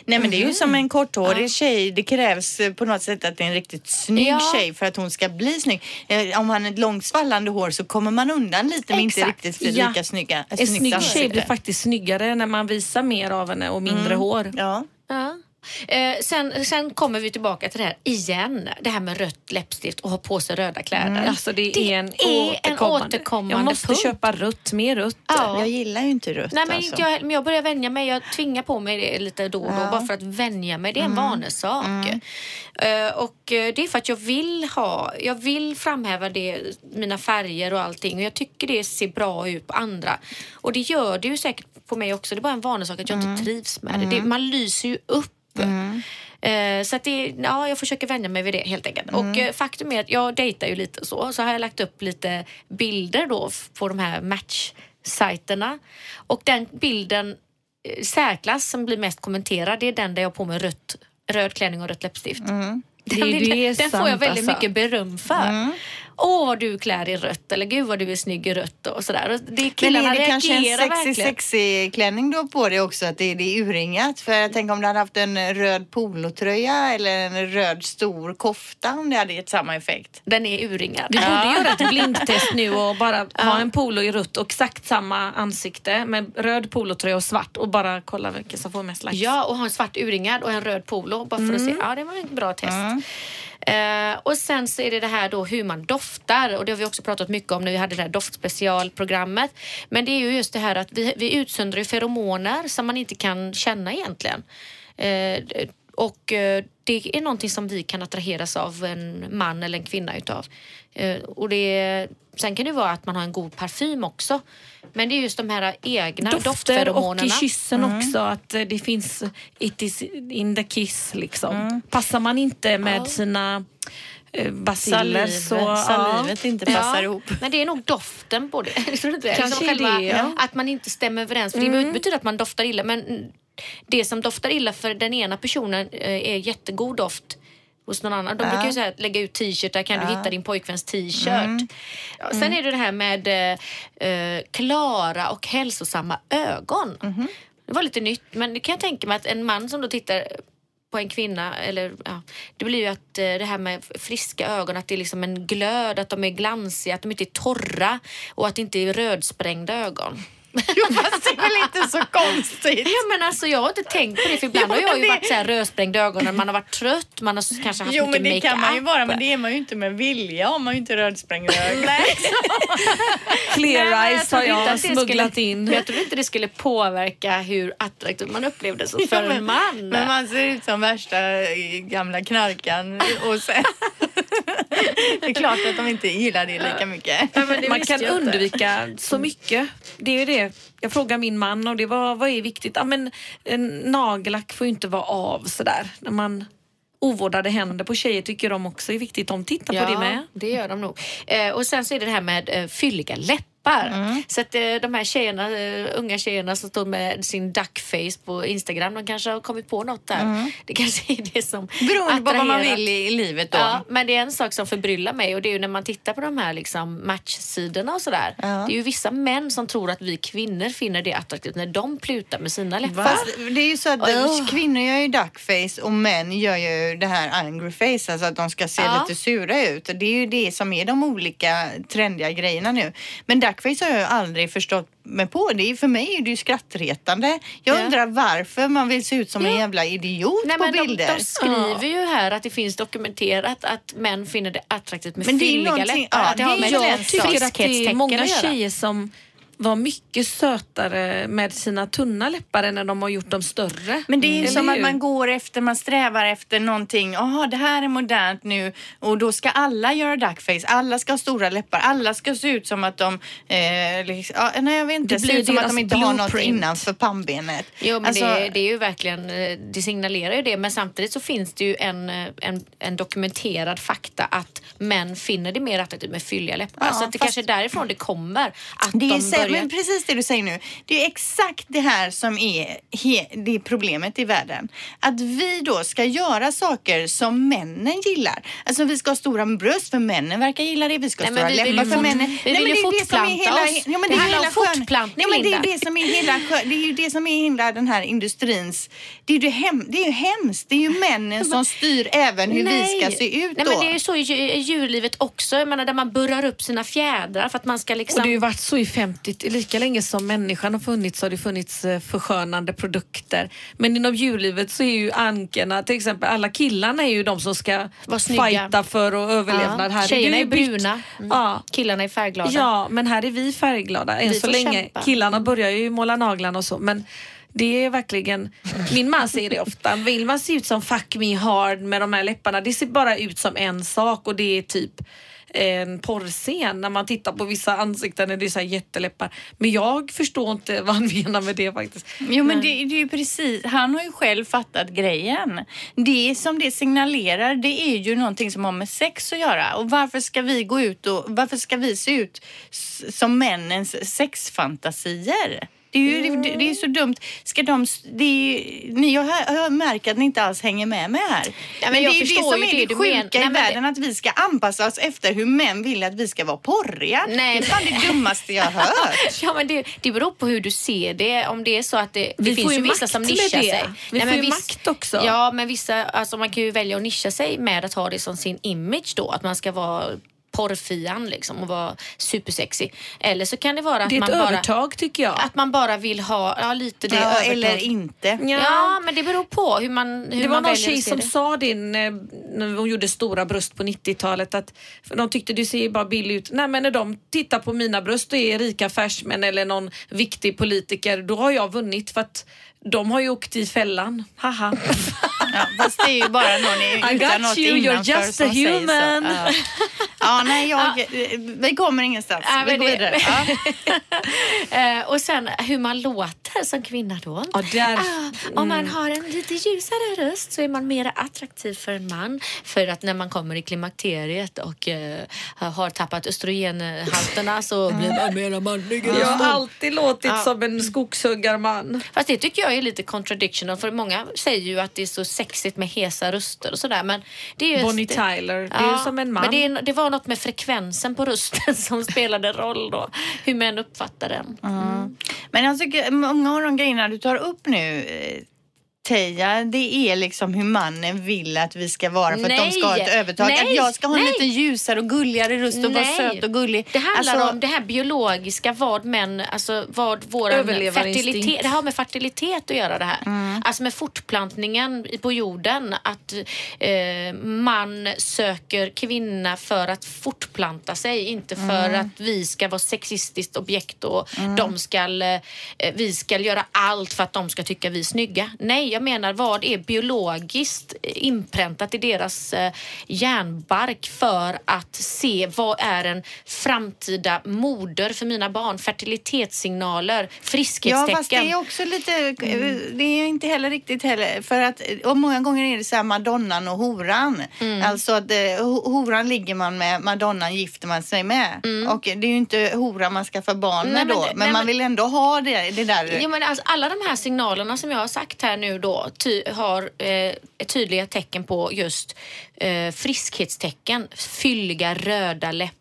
Nej men det är ju som en korthårig tjej. Det krävs eh, på något sätt att det är en riktigt snygg Ja. tjej för att hon ska bli snygg. Eh, Om man har ett långt svallande hår så kommer man undan lite men inte Exakt. riktigt blir Ja. lika snygga. En snygg tjej blir faktiskt snyggare när man visar mer av henne och mindre hår. Ja. Ja. Eh, sen, sen kommer vi tillbaka till det här igen. Det här med rött läppstift och ha på sig röda kläder. Alltså det, är en är en återkommande. återkommande jag måste punkt. köpa rött, mer rött. Ja. Jag gillar ju inte rött Nej, men, alltså. jag, men jag börjar vänja mig. Jag tvingar på mig det lite då och då bara för att vänja mig. Det är en vanesak. Eh, och eh, det är för att jag vill ha, jag vill framhäva det, mina färger och allting. Och jag tycker det ser bra ut på andra. Och det gör det ju säkert på mig också. Det är bara en vanesak att jag inte trivs med det. det. Man lyser ju upp. Eh, så att det, ja, jag försöker vänja mig vid det helt enkelt. Och eh, faktum är att jag dejtar ju lite så. Så har jag lagt upp lite bilder då på de här matchsajterna. Och den bilden eh, särklass som blir mest kommenterad det är den där jag har på mig rött, röd klänning och rött läppstift. Det, Den, är den får jag väldigt alltså. mycket beröm för. Åh, vad du klär i rött eller gud vad du är snygg i rött och sådär. Och det, Men killarna är det kanske en sexy, verkligen. sexy klänning du har på dig också? Att det, det är urringat? För jag tänker om du hade haft en röd polotröja eller en röd stor kofta om det hade gett samma effekt. Den är urringad. Vi borde göra ett blindtest nu och bara ha en polo i rött och exakt samma ansikte med röd polotröja och svart och bara kolla vilken som får mest likes. Ja, och ha en svart urringad och en röd polo bara för att se. Ja, det var ett bra test. Eh, och sen så är det det här då hur man doftar och det har vi också pratat mycket om när vi hade det här doftspecialprogrammet. Men det är ju just det här att vi, vi utsöndrar ju feromoner som man inte kan känna egentligen. Eh, och eh, det är någonting som vi kan attraheras av en man eller en kvinna utav. Eh, och det, sen kan det vara att man har en god parfym också. Men det är just de här egna Dofter och i kyssen också att eh, det finns it is in the kiss liksom. Passar man inte med Ja. sina basiller så... salivet inte passar Ja, ihop. Men det är nog doften på det. Det. Kanske det, ja. Att man inte stämmer överens. För Det behöver inte betyda att man doftar illa men det som doftar illa för den ena personen eh, är jättegod doft hos någon annan. De brukar ju säga att lägga ut t-shirtar, kan du hitta din pojkväns t-shirt? Ja, sen är det det här med eh, eh, klara och hälsosamma ögon. Det var lite nytt men det kan jag tänka mig att en man som då tittar på en kvinna, eller ja, det blir ju att eh, det här med friska ögon, att det är liksom en glöd, att de är glansiga, att de inte är torra och att det inte är rödsprängda ögon. Jo, fast det är väl inte så konstigt? Ja men alltså jag har inte tänkt på det för ibland Jo, har jag ju det- varit så här rödsprängda ögon när man har varit trött, man har kanske haft Jo mycket men det kan man ju makeup. vara men det är man ju inte med vilja om man ju inte rödsprängda ögon. Nej. Clear eyes har jag det smugglat skulle, in. Jag trodde inte det skulle påverka hur attraktivt man upplevde sig för Ja, en man. Men man ser ut som värsta eh, gamla knarkan och sen... det är klart att de inte gillar det lika mycket. Man visste kan jag inte. undvika så mycket. Det är ju det. Jag frågade min man och det var vad är viktigt? Ja, men en nagellack får ju inte vara av sådär. När man ovårdade händer på tjejer tycker de också är viktigt. De tittar på det med. det gör de nog. Eh, och sen så är det det här med eh, fylliga läppar. Så att eh, de här tjejerna, eh, unga tjejerna som står med sin duckface på Instagram, de kanske har kommit på något där. Det kanske är det som Beroende på vad man vill i, livet då. Ja, men det är en sak som förbryllar mig och det är ju när man tittar på de här liksom matchsidorna och sådär. Det är ju vissa män som tror att vi kvinnor finner det attraktivt när de plutar med sina läppar. Fast det är ju så att Ugh. kvinnor gör ju duckface och män gör ju det här angry face, alltså att de ska se Ja. lite sura ut. Det är ju det som är de olika trendiga grejerna nu. Men duckface har jag aldrig förstått mig på. Det är, för mig är det ju skrattretande. Jag Ja. undrar varför man vill se ut som en Ja. jävla idiot Nej, på men de, bilder. de skriver ju här att det finns dokumenterat att män finner det attraktivt med Men fylliga läppar. ja, att det har det är med en Jag tycker att det är många tjejer som var mycket sötare med sina tunna läppar än när de har gjort dem större. Men det är ju som att hur? man går efter, man strävar efter någonting. Jaha, det här är modernt nu och då ska alla göra duckface. Alla ska ha stora läppar. Alla ska se ut som att de, eh, liksom, ja, nej jag vet inte, Det se blir ut som att de inte har något blueprint. innanför pannbenet. Jo men Alltså, det, det är ju verkligen, eh, det signalerar ju det men samtidigt så finns det ju en, eh, en, en dokumenterad fakta att män finner det mer attraktivt med fylliga läppar. Ja, så att det fast- kanske är därifrån det kommer. Att det de börjar... men precis det du säger nu. Det är exakt det här som är det är problemet i världen. Att vi då ska göra saker som männen gillar. Alltså vi ska ha stora bröst för männen verkar gilla det. Vi ska ha Nej, stora läppar för männen. vi vill men ju det är det som är fortplanta hela, oss. ja, men Det är handlar hela om skön- fortplantning, Nej, men det är det som är hela Det är ju det som är hela den här industrins... Det är ju, det hem, det är ju hemskt. Det är ju männen som styr även hur vi ska se ut Nej då. men det är ju så i dju- i djurlivet också. Jag menar där man burrar upp sina fjädrar för att man ska liksom... Och det har ju varit så i 50, lika länge som människan har funnits har det funnits eh, förskönande produkter. Men inom djurlivet så är ju ankorna, till exempel alla killarna är ju de som ska fighta för och överlevnad. Ja, Här Tjejerna är bruna, mm. Ja. killarna är färgglada. Ja, men här är vi färgglada än Vi så länge. kämpa. Killarna börjar ju måla naglarna och så men det är verkligen, min man säger det ofta, vill man se ut som fuck me hard med de här läpparna, det ser bara ut som en sak och det är typ en porrscen när man tittar på vissa ansikten när det är så här jätteläppar. Men jag förstår inte vad han menar med det faktiskt. Jo men det, det är ju precis, han har ju själv fattat grejen. Det som det signalerar det är ju någonting som har med sex att göra. Och varför ska vi gå ut och varför ska vi se ut som männens sexfantasier? Det är ju det, det är så dumt. Ska de, det är, ni, jag, hör- jag märker att ni inte alls hänger med mig här. men men jag det är ju det som är det sjuka men- i Nej, men världen, att vi ska anpassa oss efter hur män vill att vi ska vara porriga. Nej, det är fan det dummaste jag har hört. Ja, men det, det beror på hur du ser det. Om det är så att det, det Vi finns får ju vissa som nischar det. sig. Vi får men ju viss- makt också. Ja, men vissa, alltså man kan ju välja att nischa sig med att ha det som sin image då. Att man ska vara porrfian liksom och vara supersexy. Eller så kan det vara att Det är ett man bara övertag tycker jag. att man bara vill ha ja, lite det Ja, eller inte. Ja. men det beror på hur man hur det var man någon tjej som det. sa det, n- när hon gjorde stora bröst på 90-talet att de tyckte du ser ju bara billig ut. Nej men när de tittar på mina bröst och är rika affärsmän eller någon viktig politiker då har jag vunnit för att de har ju åkt i fällan. Haha. Ja, fast det är ju bara någon i- I utan got något you, you're innanför just a som säger så. human. Ja. ja, nej, jag, vi kommer ingenstans. Ja, vi går vidare. Ja. Eh, och sen hur man låter som kvinna då. Ja, där, Ah, om man mm. har en lite ljusare röst så är man mer attraktiv för en man. För att när man kommer i klimakteriet och eh, har tappat östrogenhalterna så blir man mer manlig. i Jag har alltid låtit som en skogshuggarman. Fast det tycker jag är lite contradictional för många säger ju att det är så sexigt med hesa röster och sådär men det är just Bonnie Tyler, det är ju som en man. Men det, är, det var något med frekvensen på rösten som spelade roll då. Hur män uppfattar den. Mm. Men jag tycker många av de grejerna du tar upp nu eh, Teija, det är liksom hur mannen vill att vi ska vara för att de Nej. ska ha ett övertag. Nej. Att jag ska ha en Nej. lite ljusare och gulligare röst och vara Nej. söt och gullig. Det handlar Alltså, om det här biologiska, vad män, alltså vad vår fertilitet, det har med fertilitet att göra det här. Mm. Alltså med fortplantningen på jorden, att eh, man söker kvinna för att fortplanta sig, inte för Mm. att vi ska vara sexistiskt objekt och Mm. de ska, eh, vi ska göra allt för att de ska tycka vi är snygga. Nej, jag menar vad är biologiskt inpräntat i deras eh, hjärnbark för att se vad är en framtida moder för mina barn? Fertilitetssignaler, Ja, friskhetstecken. fast det är också lite, eh, det är inte heller riktigt heller, för att och många gånger är det så här madonnan och horan. Mm. Alltså att eh, ho- horan ligger man med, madonnan gifter man sig med. Och det är ju inte horan man ska få barn Mm. Nej, med men då, men nej, man vill ändå ha det, det där. Jo, men alltså, alla de här signalerna som jag har sagt här nu då ty har eh, tydliga tecken på just eh, friskhetstecken. Fylliga röda läppar.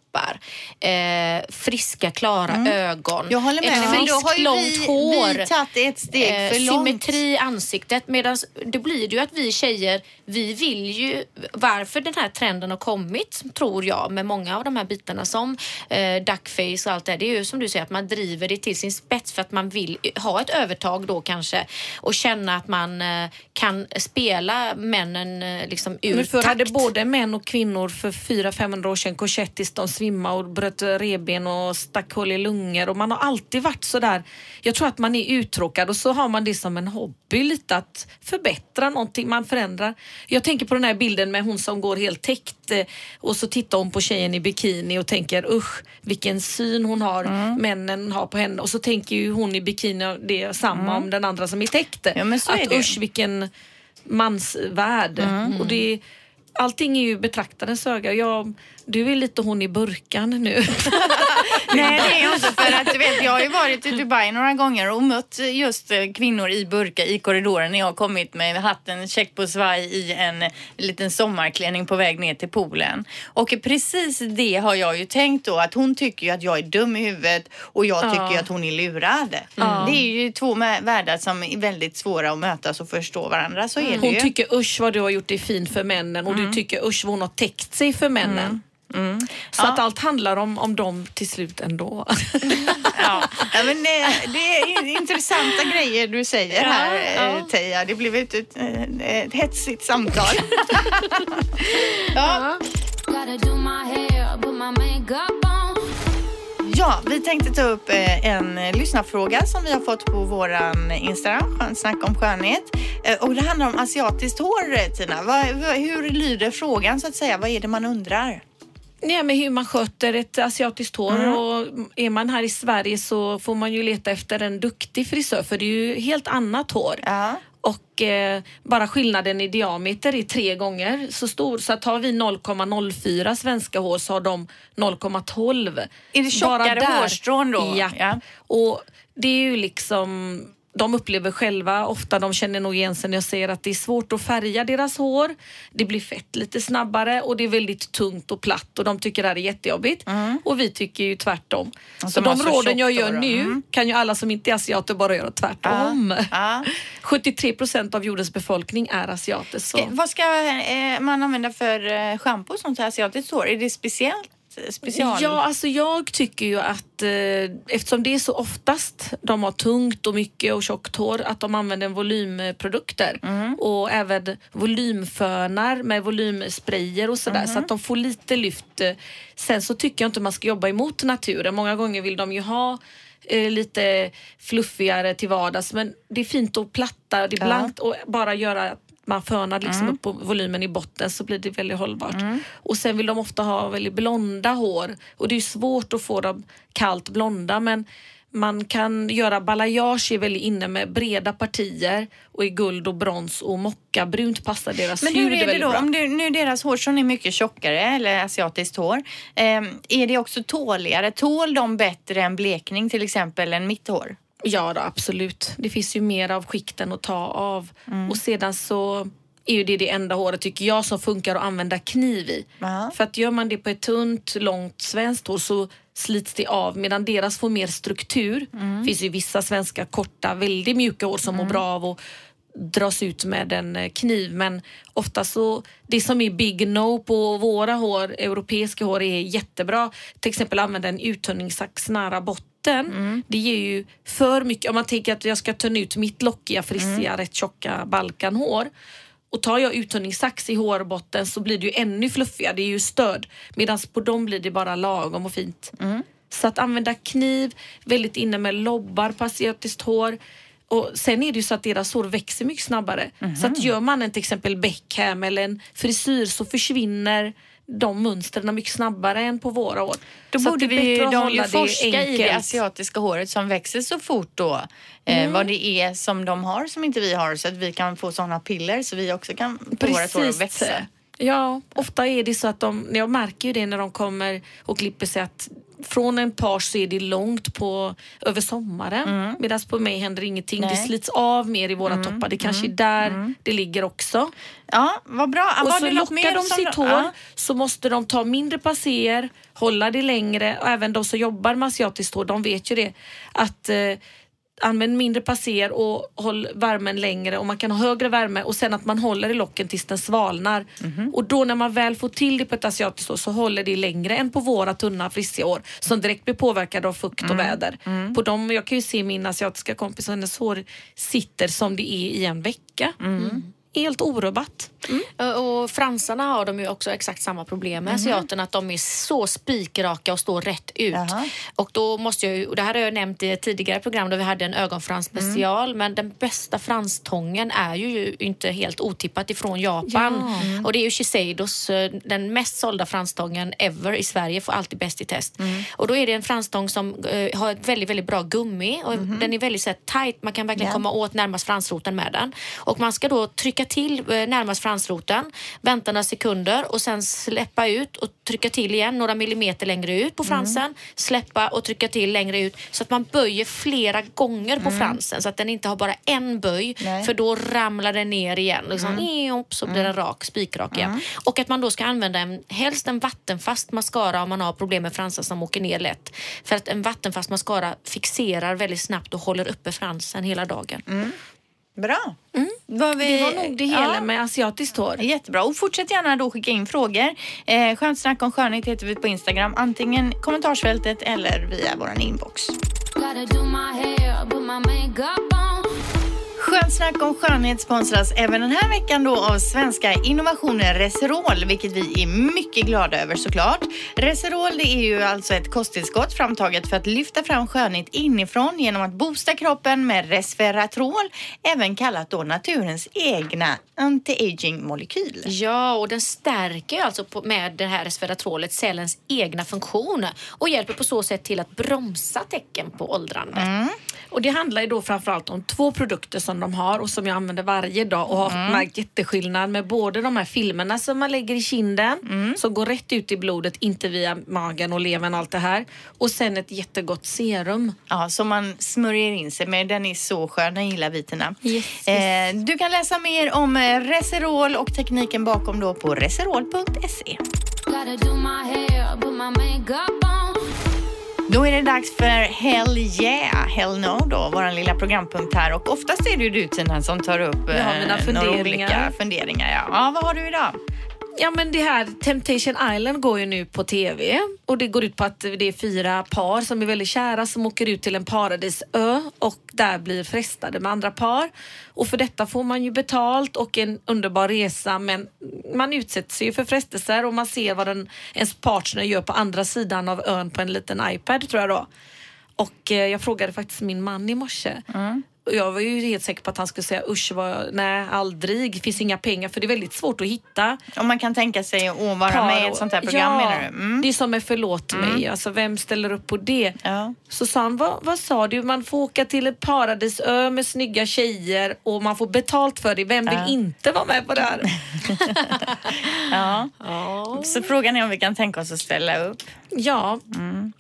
Eh, friska klara ögon. Mm. Jag håller med ett friskt ju långt vi- hår. vi tagit ett steg Eh, långt. Symmetri i ansiktet. Medan det blir det ju att vi tjejer, vi vill ju, varför den här trenden har kommit tror jag med många av de här bitarna som eh, duckface och allt det det är ju som du säger att man driver det till sin spets för att man vill ha ett övertag då kanske och känna att man eh, kan spela männen eh, liksom ur Men förr takt. hade både män och kvinnor för 400-500 år sedan korsett tills de svimmade och bröt revben och stack hål i lungor och man har alltid varit sådär. Jag tror att man är uttråkad och så har man det som en hobby lite att förbättra någonting, man förändrar. Jag tänker på den här bilden med hon som går helt täckt eh, och så tittar hon på tjejen i bikini och tänker usch vilken syn hon har, Mm. männen har på henne och så tänker ju hon i bikini det samma om den andra som är täckt. Mm. Ja, men så är att det usch vilken mansvärld. Mm. Och det, allting är ju betraktarens öga. Jag, du är lite hon i burkan nu. Nej, det är jag inte. För att, du vet, jag har ju varit i Dubai några gånger och mött just eh, kvinnor i burka i korridoren när jag har kommit med hatten check på svaj i en liten sommarklänning på väg ner till poolen. Och precis det har jag ju tänkt då att hon tycker ju att jag är dum i huvudet och jag Ja. tycker ju att hon är lurad. Ja. Det är ju två världar som är väldigt svåra att mötas och förstå varandra. Så är det Hon ju. tycker usch vad du har gjort det fint för männen och du tycker usch vad hon har täckt sig för männen. Så att allt handlar om, om dem till slut ändå. Ja, ja men det, det är intressanta grejer du säger här ja, Teija. Det blev ett, ett, ett hetsigt samtal. ja. Ja, vi tänkte ta upp eh, en eh, lyssnarfråga som vi har fått på våran Instagram, snack om skönhet. Eh, Och det handlar om asiatiskt hår eh, Tina. Hur lyder frågan så att säga? Vad är det man undrar? Nej, men hur man sköter ett asiatiskt hår Mm. och är man här i Sverige så får man ju leta efter en duktig frisör för det är ju helt annat hår. Ja. Och eh, bara skillnaden i diameter är tre gånger så stor. Så att har vi 0,04 svenska hår så har de 0,12. Är det tjockare hårstrån då? Ja. Ja. Och det är ju liksom de upplever själva, ofta de känner nog igen sig när jag säger att det är svårt att färga deras hår. Det blir fett lite snabbare och det är väldigt tungt och platt och de tycker det här är jättejobbigt. Och vi tycker ju tvärtom. Så de så råden jag gör nu mm. kan ju alla som inte är asiater bara göra tvärtom. Ja. 73 procent av jordens befolkning är asiater. Så. Ska, vad ska eh, man använda för eh, schampo som till asiatiskt hår? Är det speciellt special? Ja, alltså jag tycker ju att eh, eftersom det är så oftast de har tungt och mycket och tjockt hår att de använder volymprodukter Mm. och även volymfönar med volymsprayer och sådär Mm. så att de får lite lyft. eh. Sen så tycker jag inte man ska jobba emot naturen. Många gånger vill de ju ha eh, lite fluffigare till vardags men det är fint att platta, det är Ja. blankt och bara göra man fönar liksom Mm. upp på volymen i botten så blir det väldigt hållbart. Och sen vill de ofta ha väldigt blonda hår och det är svårt att få dem kallt blonda men man kan göra balayage är väldigt inne med breda partier och i guld och brons och mockabrunt passar deras Men hur är det då? bra. Om du, nu deras hårstrån är mycket tjockare eller asiatiskt hår. Eh, är det också tåligare? Tål de bättre än blekning till exempel än mitt hår? Ja då, absolut. Det finns ju mer av skikten att ta av. Mm. Och sedan så är ju det det enda håret tycker jag som funkar att använda kniv i. För att gör man det på ett tunt, långt svenskt hår så slits det av medan deras får mer struktur. Mm. Det finns ju vissa svenska korta, väldigt mjuka hår som mår bra av att dras ut med en eh, kniv men ofta så det som är big no på våra hår, europeiska hår är jättebra. Till exempel använda en uttunningssax nära botten. Det ger ju för mycket, om man tänker att jag ska tunna ut mitt lockiga, frissiga, rätt tjocka balkanhår och tar jag uttunningssax i hårbotten så blir det ju ännu fluffigare, det är ju stöd. Medan på dem blir det bara lagom och fint. Så att använda kniv, väldigt inne med lobbar på asiatiskt hår. Och sen är det ju så att deras hår växer mycket snabbare. Så att gör man en till exempel Beckham eller en frisyr så försvinner de mönstren mycket snabbare än på våra hår. Då så borde vi att de ju forska i det asiatiska håret som växer så fort då. Eh, Mm. Vad det är som de har som inte vi har så att vi kan få sådana piller så vi också kan få vårt hår att växa. Ja, ofta är det så att de, jag märker ju det när de kommer och klipper sig att från en page så är det långt på över sommaren medan på mig händer ingenting. Det Mm. Nej. slits av mer i våra toppar. Det kanske är där det ligger också. Ja, vad bra. Och så det lockar de sitt hår Ja. så måste de ta mindre passer, hålla det längre och även de som jobbar med asiatiskt hår de vet ju det att eh, använd mindre passer och håll värmen längre och man kan ha högre värme och sen att man håller i locken tills den svalnar. Mhm. Och då när man väl får till det på ett asiatiskt hår så håller det längre än på våra tunna frissiga hår som direkt blir påverkade av fukt Mm. och väder. På dem, jag kan ju se min asiatiska kompis, hennes hår sitter som det är i en vecka. Mm. Helt orubbat. Och fransarna har de ju också exakt samma problem med Mhm. asiaterna, att de är så spikraka och står rätt ut. Och då måste jag och det här har jag nämnt i ett tidigare program då vi hade en ögonfrans special, Mm. men den bästa franstången är ju inte helt otippat ifrån Japan. Ja. Mm. Och det är ju Shiseidos, eh, den mest sålda franstången ever i Sverige, får alltid bäst i test. Och då är det en franstång som eh, har ett väldigt, väldigt bra gummi och den är väldigt så här, tight, man kan verkligen Ja. komma åt närmast fransroten med den. Och man ska då trycka till eh, närmast fransroten, vänta några sekunder och sen släppa ut och trycka till igen några millimeter längre ut på fransen, släppa och trycka till längre ut så att man böjer flera gånger på fransen så att den inte har bara en böj Nej. för då ramlar den ner igen. Liksom, eop, så blir den rak, spikrak igen. Och att man då ska använda en, helst en vattenfast mascara om man har problem med fransar som åker ner lätt. För att en vattenfast mascara fixerar väldigt snabbt och håller uppe fransen hela dagen. Bra. Var vi... Det var nog det hela med asiatiskt hår. Jättebra. Och fortsätt gärna då skicka in frågor. Eh, skönt snack om skönhet heter vi på Instagram. Antingen kommentarsfältet eller via vår inbox. Gotta do my hair, put my makeup on. Skönt snack om skönhet sponsras även den här veckan då av svenska innovationen Reserol, vilket vi är mycket glada över såklart. Reserol det är ju alltså ett kosttillskott framtaget för att lyfta fram skönhet inifrån genom att boosta kroppen med resveratrol, även kallat då naturens egna anti-aging molekyl. Ja, och den stärker alltså med det här resveratrolet cellens egna funktioner och hjälper på så sätt till att bromsa tecken på åldrande. Och det handlar ju då framförallt om två produkter som de har och som jag använder varje dag och har märkt jätteskillnad med både de här filmerna som man lägger i kinden som går rätt ut i blodet, inte via magen och levern och allt det här. Och sen ett jättegott serum. Ja, som man smörjer in sig med. Den är så skön, den gillar viterna. Yes, Eh, du kan läsa mer om eh, Reserol och tekniken bakom då på reserol.se. Då är det dags för Hell yeah, Hell no då, vår lilla programpunkt här. Och oftast är det ju du Tina som tar upp eh, några olika funderingar. Ja. ja, vad har du idag? Ja men det här Temptation Island går ju nu på TV och det går ut på att det är fyra par som är väldigt kära som åker ut till en paradisö och där blir frestade med andra par. Och för detta får man ju betalt och en underbar resa men man utsätts ju för frestelser och man ser vad den, ens partner gör på andra sidan av ön på en liten iPad tror jag då. Och eh, jag frågade faktiskt min man i morse. Mm jag var ju helt säker på att han skulle säga usch, vad, nej aldrig, finns inga pengar för det är väldigt svårt att hitta. Om man kan tänka sig att vara med i ett sånt här program ja, menar du? Mm. Det är som med Förlåt mig, alltså vem ställer upp på det? Så sa han, vad, vad sa du, man får åka till en paradisö med snygga tjejer och man får betalt för det. Vem vill Ja. inte vara med på det här? Ja. Så frågan är om vi kan tänka oss att ställa upp. Ja. Mm,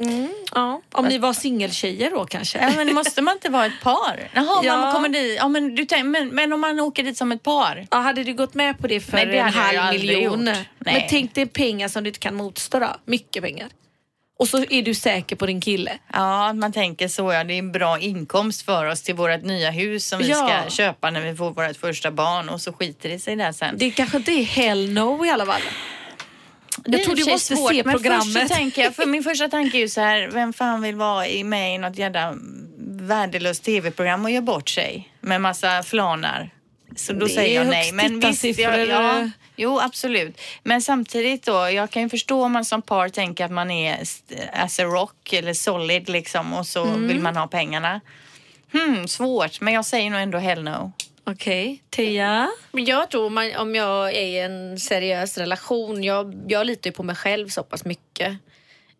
ja. Om ni var singeltjejer då kanske? Ja, men måste man inte vara ett par? Jaha, Ja. man kommer dit. Ja, men, du, men, men om man åker dit som ett par? Ja, hade du gått med på det för Nej, det en halv miljon? gjort. Men Nej. tänk dig pengar som du inte kan motstå då. Mycket pengar. Och så är du säker på din kille. Ja, man tänker så ja. Det är en bra inkomst för oss till vårt nya hus som vi Ja. ska köpa när vi får vårt första barn och så skiter det sig där sen. Det kanske inte är hell no i alla fall. Jag tror du måste svårt, se men programmet. så tänker jag, för min första tanke är ju så här, vem fan vill vara i- med i något jävla värdelöst tv-program och göra bort sig med massa flanar? Så då Det säger jag nej. Men visst, jag, tittarsiffror. ja, jo absolut. Men samtidigt då, jag kan ju förstå om man som par tänker att man är as a rock eller solid liksom och så Mm. vill man ha pengarna. Hmm, svårt, men jag säger nog ändå hell no. Okej, Tia? Men jag tror man, om jag är i en seriös relation, jag, jag litar ju på mig själv så pass mycket.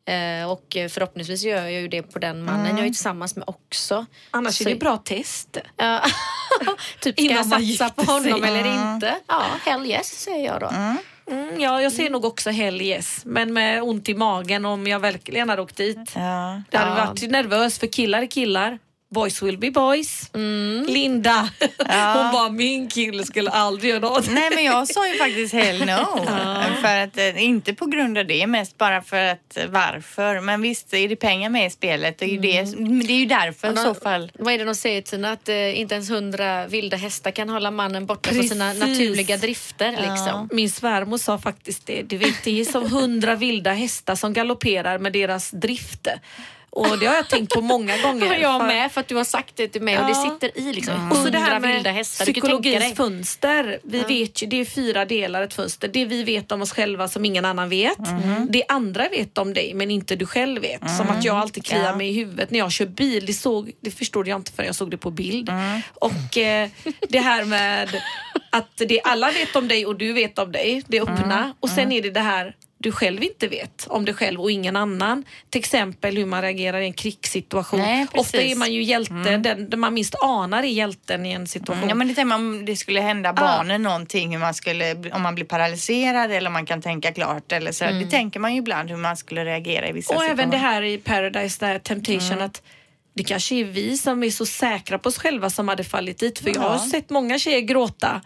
Eh, och förhoppningsvis gör jag ju det på den mannen Mm. jag är tillsammans med också. Annars Så- är det bra test. Typ, ska Innan jag satsa på honom sig. eller Mm. inte? Ja, hell yes säger jag då. Mm, ja, jag ser nog också hell yes. Men med ont i magen om jag verkligen hade åkt dit. Ja. Det hade Ja. varit nervös för killar är killar. Boys will be boys. Linda, hon bara min kille skulle aldrig göra något. Nej men jag sa ju faktiskt hell no. För att, eh, inte på grund av det, mest bara för att eh, varför. Men visst är det pengar med i spelet. Det är ju, det, det är ju därför i så fall. Vad är det de säger Tina? Att eh, inte ens hundra vilda hästar kan hålla mannen borta från sina Precis. naturliga drifter. Liksom. Min svärmor sa faktiskt det. Du vet, det är som hundra vilda hästar som galopperar med deras drift. Och det har jag tänkt på många gånger. Ja, jag med för att du har sagt det till mig och det Ja. sitter i liksom. Och så det här vilda med hästar. Psykologins fönster. Vi Ja. vet ju, det är fyra delar ett fönster. Det vi vet om oss själva som ingen annan vet. Det andra vet om dig men inte du själv vet. Som att jag alltid kliar Ja. mig i huvudet när jag kör bil. Det, såg, det förstod jag inte förrän jag såg det på bild. Och eh, det här med att det alla vet om dig och du vet om dig. Det öppna. Och sen är det det här du själv inte vet om dig själv och ingen annan. Till exempel hur man reagerar i en krigssituation. Nej. Ofta är man ju hjälte, den, den man minst anar är hjälten i en situation. Ja, men det man om det skulle hända barnen någonting, hur man skulle, om man blir paralyserad eller om man kan tänka klart eller så. Det tänker man ju ibland hur man skulle reagera i vissa Och situationer. även det här i Paradise, där Temptation, att det kanske är vi som är så säkra på oss själva som hade fallit dit. För jag har Ja. sett många tjejer gråta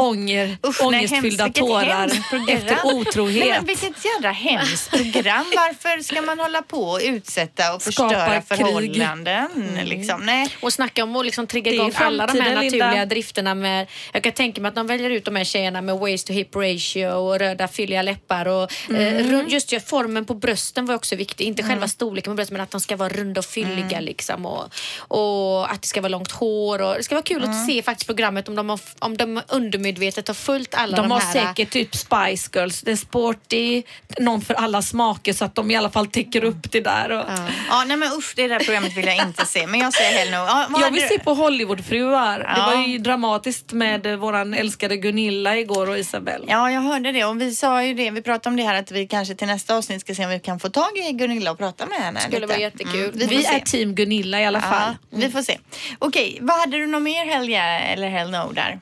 ånger, Usch, nej, ångestfyllda hemskt. Tårar hemskt program. efter Nej, otrohet. men vilket jädra hemskt program. Varför ska man hålla på och utsätta och Skapa förstöra krig. förhållanden? Liksom? Nej. Och snacka om att liksom trigga igång alla de här naturliga Linda. drifterna med, jag kan tänka mig att de väljer ut de här tjejerna med waist to hip ratio och röda fylliga läppar och eh, rund- just ju, formen på brösten var också viktig. Inte själva storleken på brösten men att de ska vara runda och fylliga liksom och, och att det ska vara långt hår och det ska vara kul att se faktiskt programmet om de, har, om de undermedvetet har följt alla de, De har här säkert typ Spice Girls, det är sporty, någon för alla smaker så att de i alla fall täcker upp det där. Och... Ja, nej men usch, det där programmet vill jag inte se. Men jag säger hell no. Ja, Jag vill du- se på Hollywoodfruar. Det Ja. var ju dramatiskt med eh, våran älskade Gunilla igår och Isabelle. Ja, jag hörde det och vi sa ju det, vi pratade om det här att vi kanske till nästa avsnitt ska se om vi kan få tag i Gunilla och prata med henne. Skulle lite. vara jättekul. vi får Vi se. är team Gunilla i alla fall. Ja, vi får se. Okej, vad hade du något mer hell yeah eller hell no där?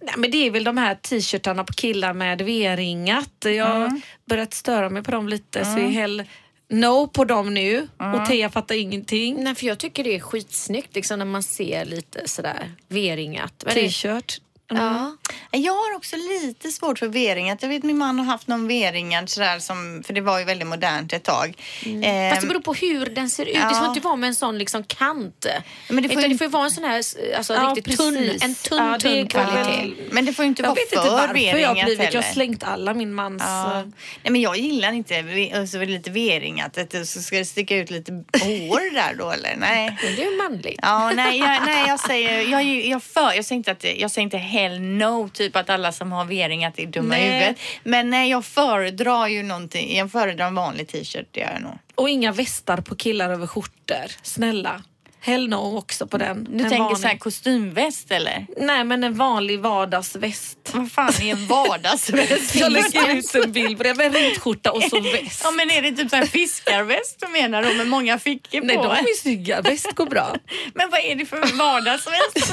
Nej, men det är väl de här t-shirtarna på killar med V-ringat. Jag har börjat störa mig på dem lite så jag är hell no på dem nu. Och Teija fattar ingenting. Nej, för jag tycker det är skitsnyggt liksom, när man ser lite sådär V-ringat. T-shirt. Ja. Jag har också lite svårt för V-ringat. Jag vet min man har haft någon V-ringad sådär som, för det var ju väldigt modernt ett tag. Mm. Fast det beror på hur den ser ut. Det ja. får inte vara med en sån liksom kant. Men det får Utan ju- det får vara en sån här alltså, Ja, riktigt tunn, en tunn, Ja, det är tunn kvalitet. Men det får ju inte Jag vara vet inte för varför jag har V-ringat blivit. Jag har slängt alla min mans... Ja. eh, Nej, men jag gillar inte v- alltså, lite V-ringat. Det- Så ska det sticka ut lite hår där då eller? Nej. Det är ju manligt. Ja, nej, jag, nej, jag säger, jag, jag, för, jag säger inte att, jag säger inte hell no, typ att alla som har V-ringat är dumma i huvudet. Men nej, jag föredrar ju någonting, jag föredrar en vanlig t-shirt, det gör jag nog. Och inga västar på killar över skjortor. Snälla. Hell no också på den. Du En tänker vanlig- så här kostymväst eller? Nej men en vanlig vardagsväst. Vad fan är en vardagsväst? Jag lägger ut en bild på det. Med ritskjorta och så väst. Ja men är det typ så här fiskarväst du menar då med många fickor på? Nej de är snygga. Väst går bra. Men vad är det för vardagsväst?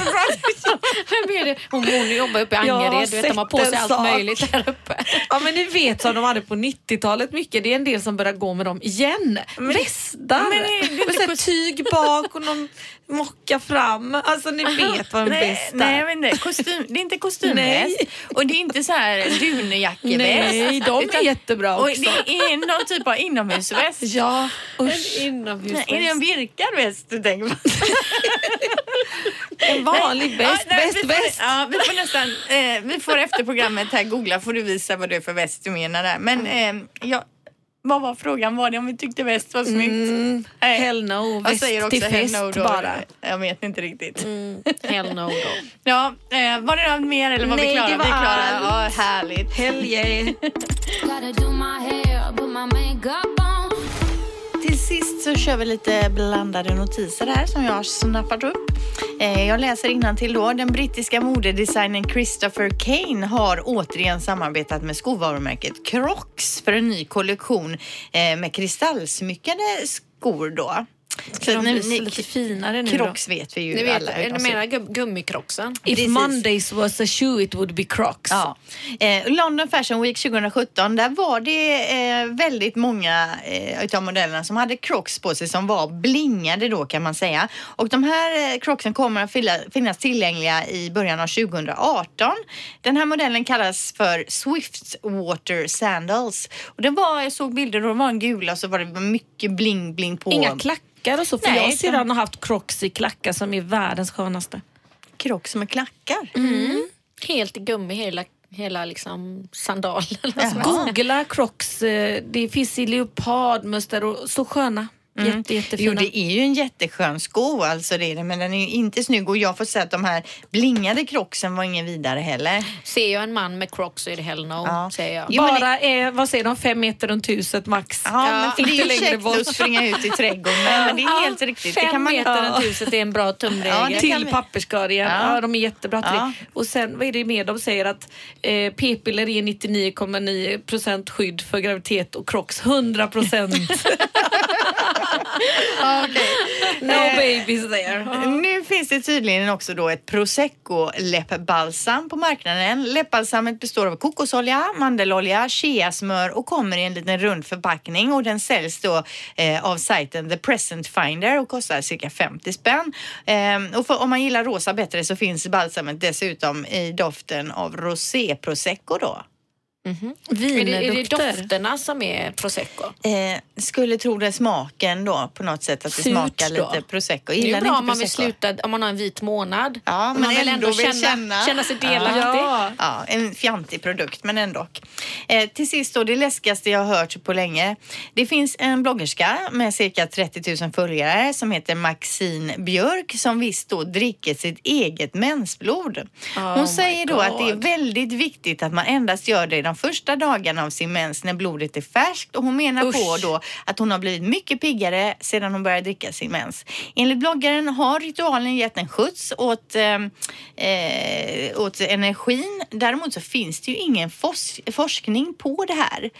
Vem är det? Hon, hon jobbar uppe i Angered. Du vet, de har på sig allt sak. möjligt där uppe. Ja men ni vet som de hade på 90-talet mycket. Det är en del som börjar gå med dem igen. Västar. men är det med tyg bak och någon mocka fram. Alltså ni vet vad en Nej, väst nej, jag är. vet inte. Kostym, det är inte kostymväst och det är inte så här dunjackeväst. Nej, de är Utan- jättebra Och också. det är någon typ av inomhusväst. Ja, En usch. inomhusväst. Nej, är det en virkad väst du tänker på? En vanlig väst. Ja, nej, Väst, vi får, väst. Ja, vi får nästan, eh, vi får efter programmet här googla får du visa vad det är för väst du menar där. Men eh, ja, vad var frågan? Var det om vi tyckte väst var snyggt? Mm, Nej. hell no. Jag Väst säger också till hell fest no då. bara. Jag vet inte riktigt. Hell no då. Ja, eh, var det något mer eller var vi Nej, klara? det var vi klara. allt. Ja, härligt. Hell yeah sist så kör vi lite blandade notiser här som jag har snappat upp. Eh, jag läser till då. Den brittiska modedesignern Christopher Kane har återigen samarbetat med skovarumärket Crocs för en ny kollektion eh, med kristallsmyckade skor då. Ska de ni- bli ni- lite finare nu då? Crocs vet vi ju Ni vet, alla de ut. menar gummikrocksen? If Precis. Mondays was a shoe it would be Crocs. Ja. Eh, London Fashion Week 2017, där var det eh, väldigt många eh, utav modellerna som hade Crocs på sig som var blingade då kan man säga. Och de här eh, Crocsen kommer att fylla, finnas tillgängliga i början av 2018. Den här modellen kallas för Swiftwater Sandals. Och det var, jag såg bilder och de var en gula och så var det mycket bling-bling på. Inga klackar och så. För Nej, jag och syrran har haft Crocs i klackar som är världens skönaste. Crocs med klackar. Helt i gummi hela, hela liksom sandalen. Googla Crocs. eh, Det finns i leopardmönster och så sköna. Jätte, jättefina. Jo, det är ju en jätteskön sko, alltså det är det, men den är ju inte snygg och jag får säga att de här blingade crocksen var ingen vidare heller. Ser jag en man med crocs så är det hell no, Ja. säger jag. Jo, men Bara, är, vad säger de, fem meter runt huset max. Ja, men för det är ju längre käckt att springa ut i trädgården med, men det är helt riktigt. Det Fem kan man meter Ja. runt huset är en bra tumregel. Ja, det kan till papperskorgen. Ja. Ja. de är jättebra till Ja. det. Och sen vad är det mer de säger att eh, p-piller är 99,9% skydd för graviditet och Crocs 100% Ja, okej. no Eh, babies there. Nu finns det tydligen också då ett prosecco läppbalsam på marknaden. Läppbalsamet består av kokosolja, mandelolja, cheasmör och kommer i en liten rund förpackning och den säljs då eh, av sajten The Present Finder och kostar cirka 50 spänn. Eh, och för, om man gillar rosa bättre så finns balsamet dessutom i doften av rosé prosecco då. Är det, är det dofterna som är prosecco? Eh, skulle tro det smaken då på något sätt att det Surt smakar då? lite prosecco. Det är Gillar ju ni bra inte om man vill sluta, om man har en vit månad. Ja, men man vill ändå ändå vill känna, känna- känna sig delaktig. Ja. Ja, en fjantig produkt men ändå. Eh, till sist då, det läskigaste jag har hört på länge. Det finns en bloggerska med cirka 30 000 följare som heter Maxine Björk som visst då dricker sitt eget mensblod. Hon Oh säger då att det är God. väldigt viktigt att man endast gör det de första dagarna av sin mens när blodet är färskt och hon menar Usch. på då att hon har blivit mycket piggare sedan hon började dricka sin mens. Enligt bloggaren har ritualen gett en skjuts åt, eh, eh, åt energin. Däremot så finns det ju ingen fos- forskning på det här.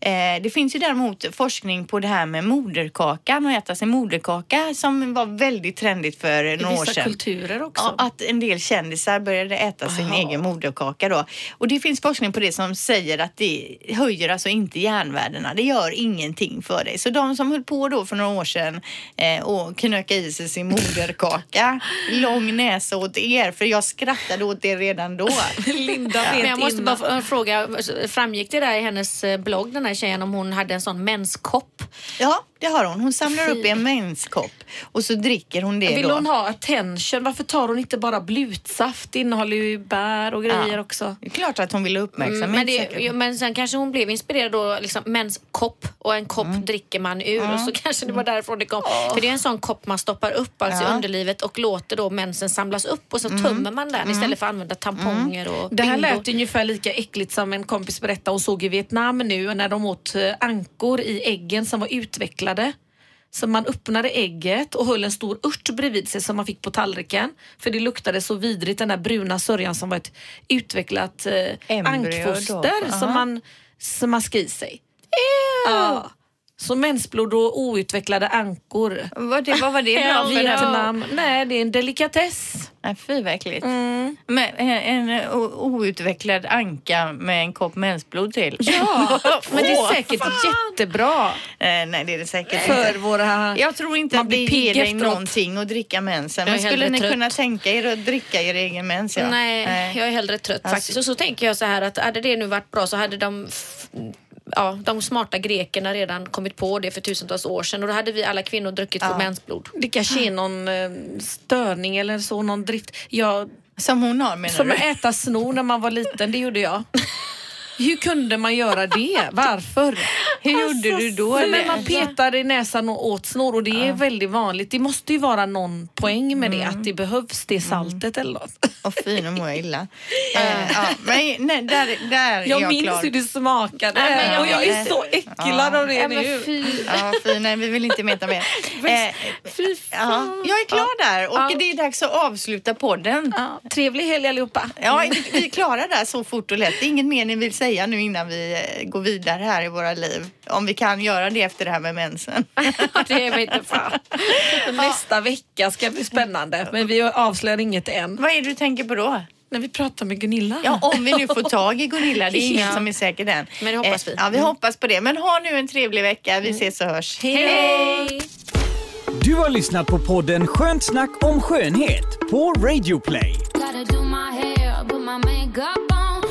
Eh, det finns ju däremot forskning på det här med moderkakan och äta sin moderkaka som var väldigt trendigt för I några år vissa sedan. kulturer också. Ja, att en del kändisar började äta sin Aha. egen moderkaka då. Och det finns forskning på det som säger säger att det höjer alltså inte järnvärdena. Det gör ingenting för dig. Så de som höll på då för några år sedan eh, och knöka i sig sin moderkaka, lång näsa åt er, för jag skrattade åt det redan då. Linda vet Men jag måste innan. bara fråga, framgick det där i hennes eh, blogg den här tjejen om hon hade en sån menskopp? Ja, det har hon. Hon samlar upp i en menskopp och så dricker hon det Vill då. hon ha attention? Varför tar hon inte bara blutsaft? Det innehåller ju bär och grejer Ja. också. Det är klart att hon vill ha uppmärksamhet. Mm, men, det, men sen kanske hon blev inspirerad då, liksom menskopp och en kopp Mm. dricker man ur och så kanske det var därifrån det kom. För det är en sån kopp man stoppar upp alltså i Ja. Mm. underlivet och låter då mensen samlas upp och så tömmer man den istället för att använda tamponger och Det här lät ungefär lika äckligt som en kompis berättade hon såg i Vietnam nu när de åt eh, ankor i äggen som var utvecklade. Så man öppnade ägget och höll en stor ört bredvid sig som man fick på tallriken. För det luktade så vidrigt den där bruna sörjan som var ett utvecklat eh, ankfoster som man, som man ska i sig. Ja. Så mensblod och outvecklade ankor. Vad, det, vad var det bra för? Vietnam. Nej, det är en delikatess. Nej, fy vad äckligt. Men en, en o- outvecklad anka med en kopp mensblod till. Ja, men det är säkert fan. jättebra Eh, nej, det är det säkert för inte. våra... Jag tror inte Man att det ger dig någonting att dricka mensen. Men skulle ni trött. kunna tänka er att dricka er egen mens? Ja? Nej, jag är hellre trött Alltså- faktiskt. Och så tänker jag så här att hade det nu varit bra så hade de Ja, de smarta grekerna redan kommit på det för tusentals år sedan och då hade vi alla kvinnor druckit vårt mensblod. Det kanske är någon eh, störning eller så, någon drift. Jag, Som hon har menar som du? att äta snor när man var liten, det gjorde jag. Hur kunde man göra det? Varför? Hur gjorde du då? Men man petade i näsan och åt snor och det är väldigt vanligt. Det måste ju vara någon poäng med det, att det behövs det saltet eller något. Åh fy, nu mår jag illa. Eh, ja, men, nej, där, där är Jag jag minns klar. hur det smakade Nej, jag och jag är så äcklad av det nu. Ja, fy, nej, vi vill inte meta mer. Eh, ja, jag är klar där och det är dags att avsluta podden. Ja, trevlig helg allihopa. Ja, vi- vi är klara där så fort och lätt. Det är inget mer ni vill säga nu innan vi eh, går vidare här i våra liv. Om vi kan göra det efter det här med mensen. det vet inte fan. Nästa vecka ska bli spännande, men vi avslöjar inget än. Vad är det du tänker på då? När vi pratar med Gunilla. Ja, om vi nu får tag i Gunilla. Det är inget Ja. som är säkert än. Men det hoppas vi. Eh, Ja, vi hoppas på det. Men ha nu en trevlig vecka. Vi ses och hörs. Hej! Du har lyssnat på podden Skönt snack om skönhet på Radio Play. Gotta do my hair, put my makeup on.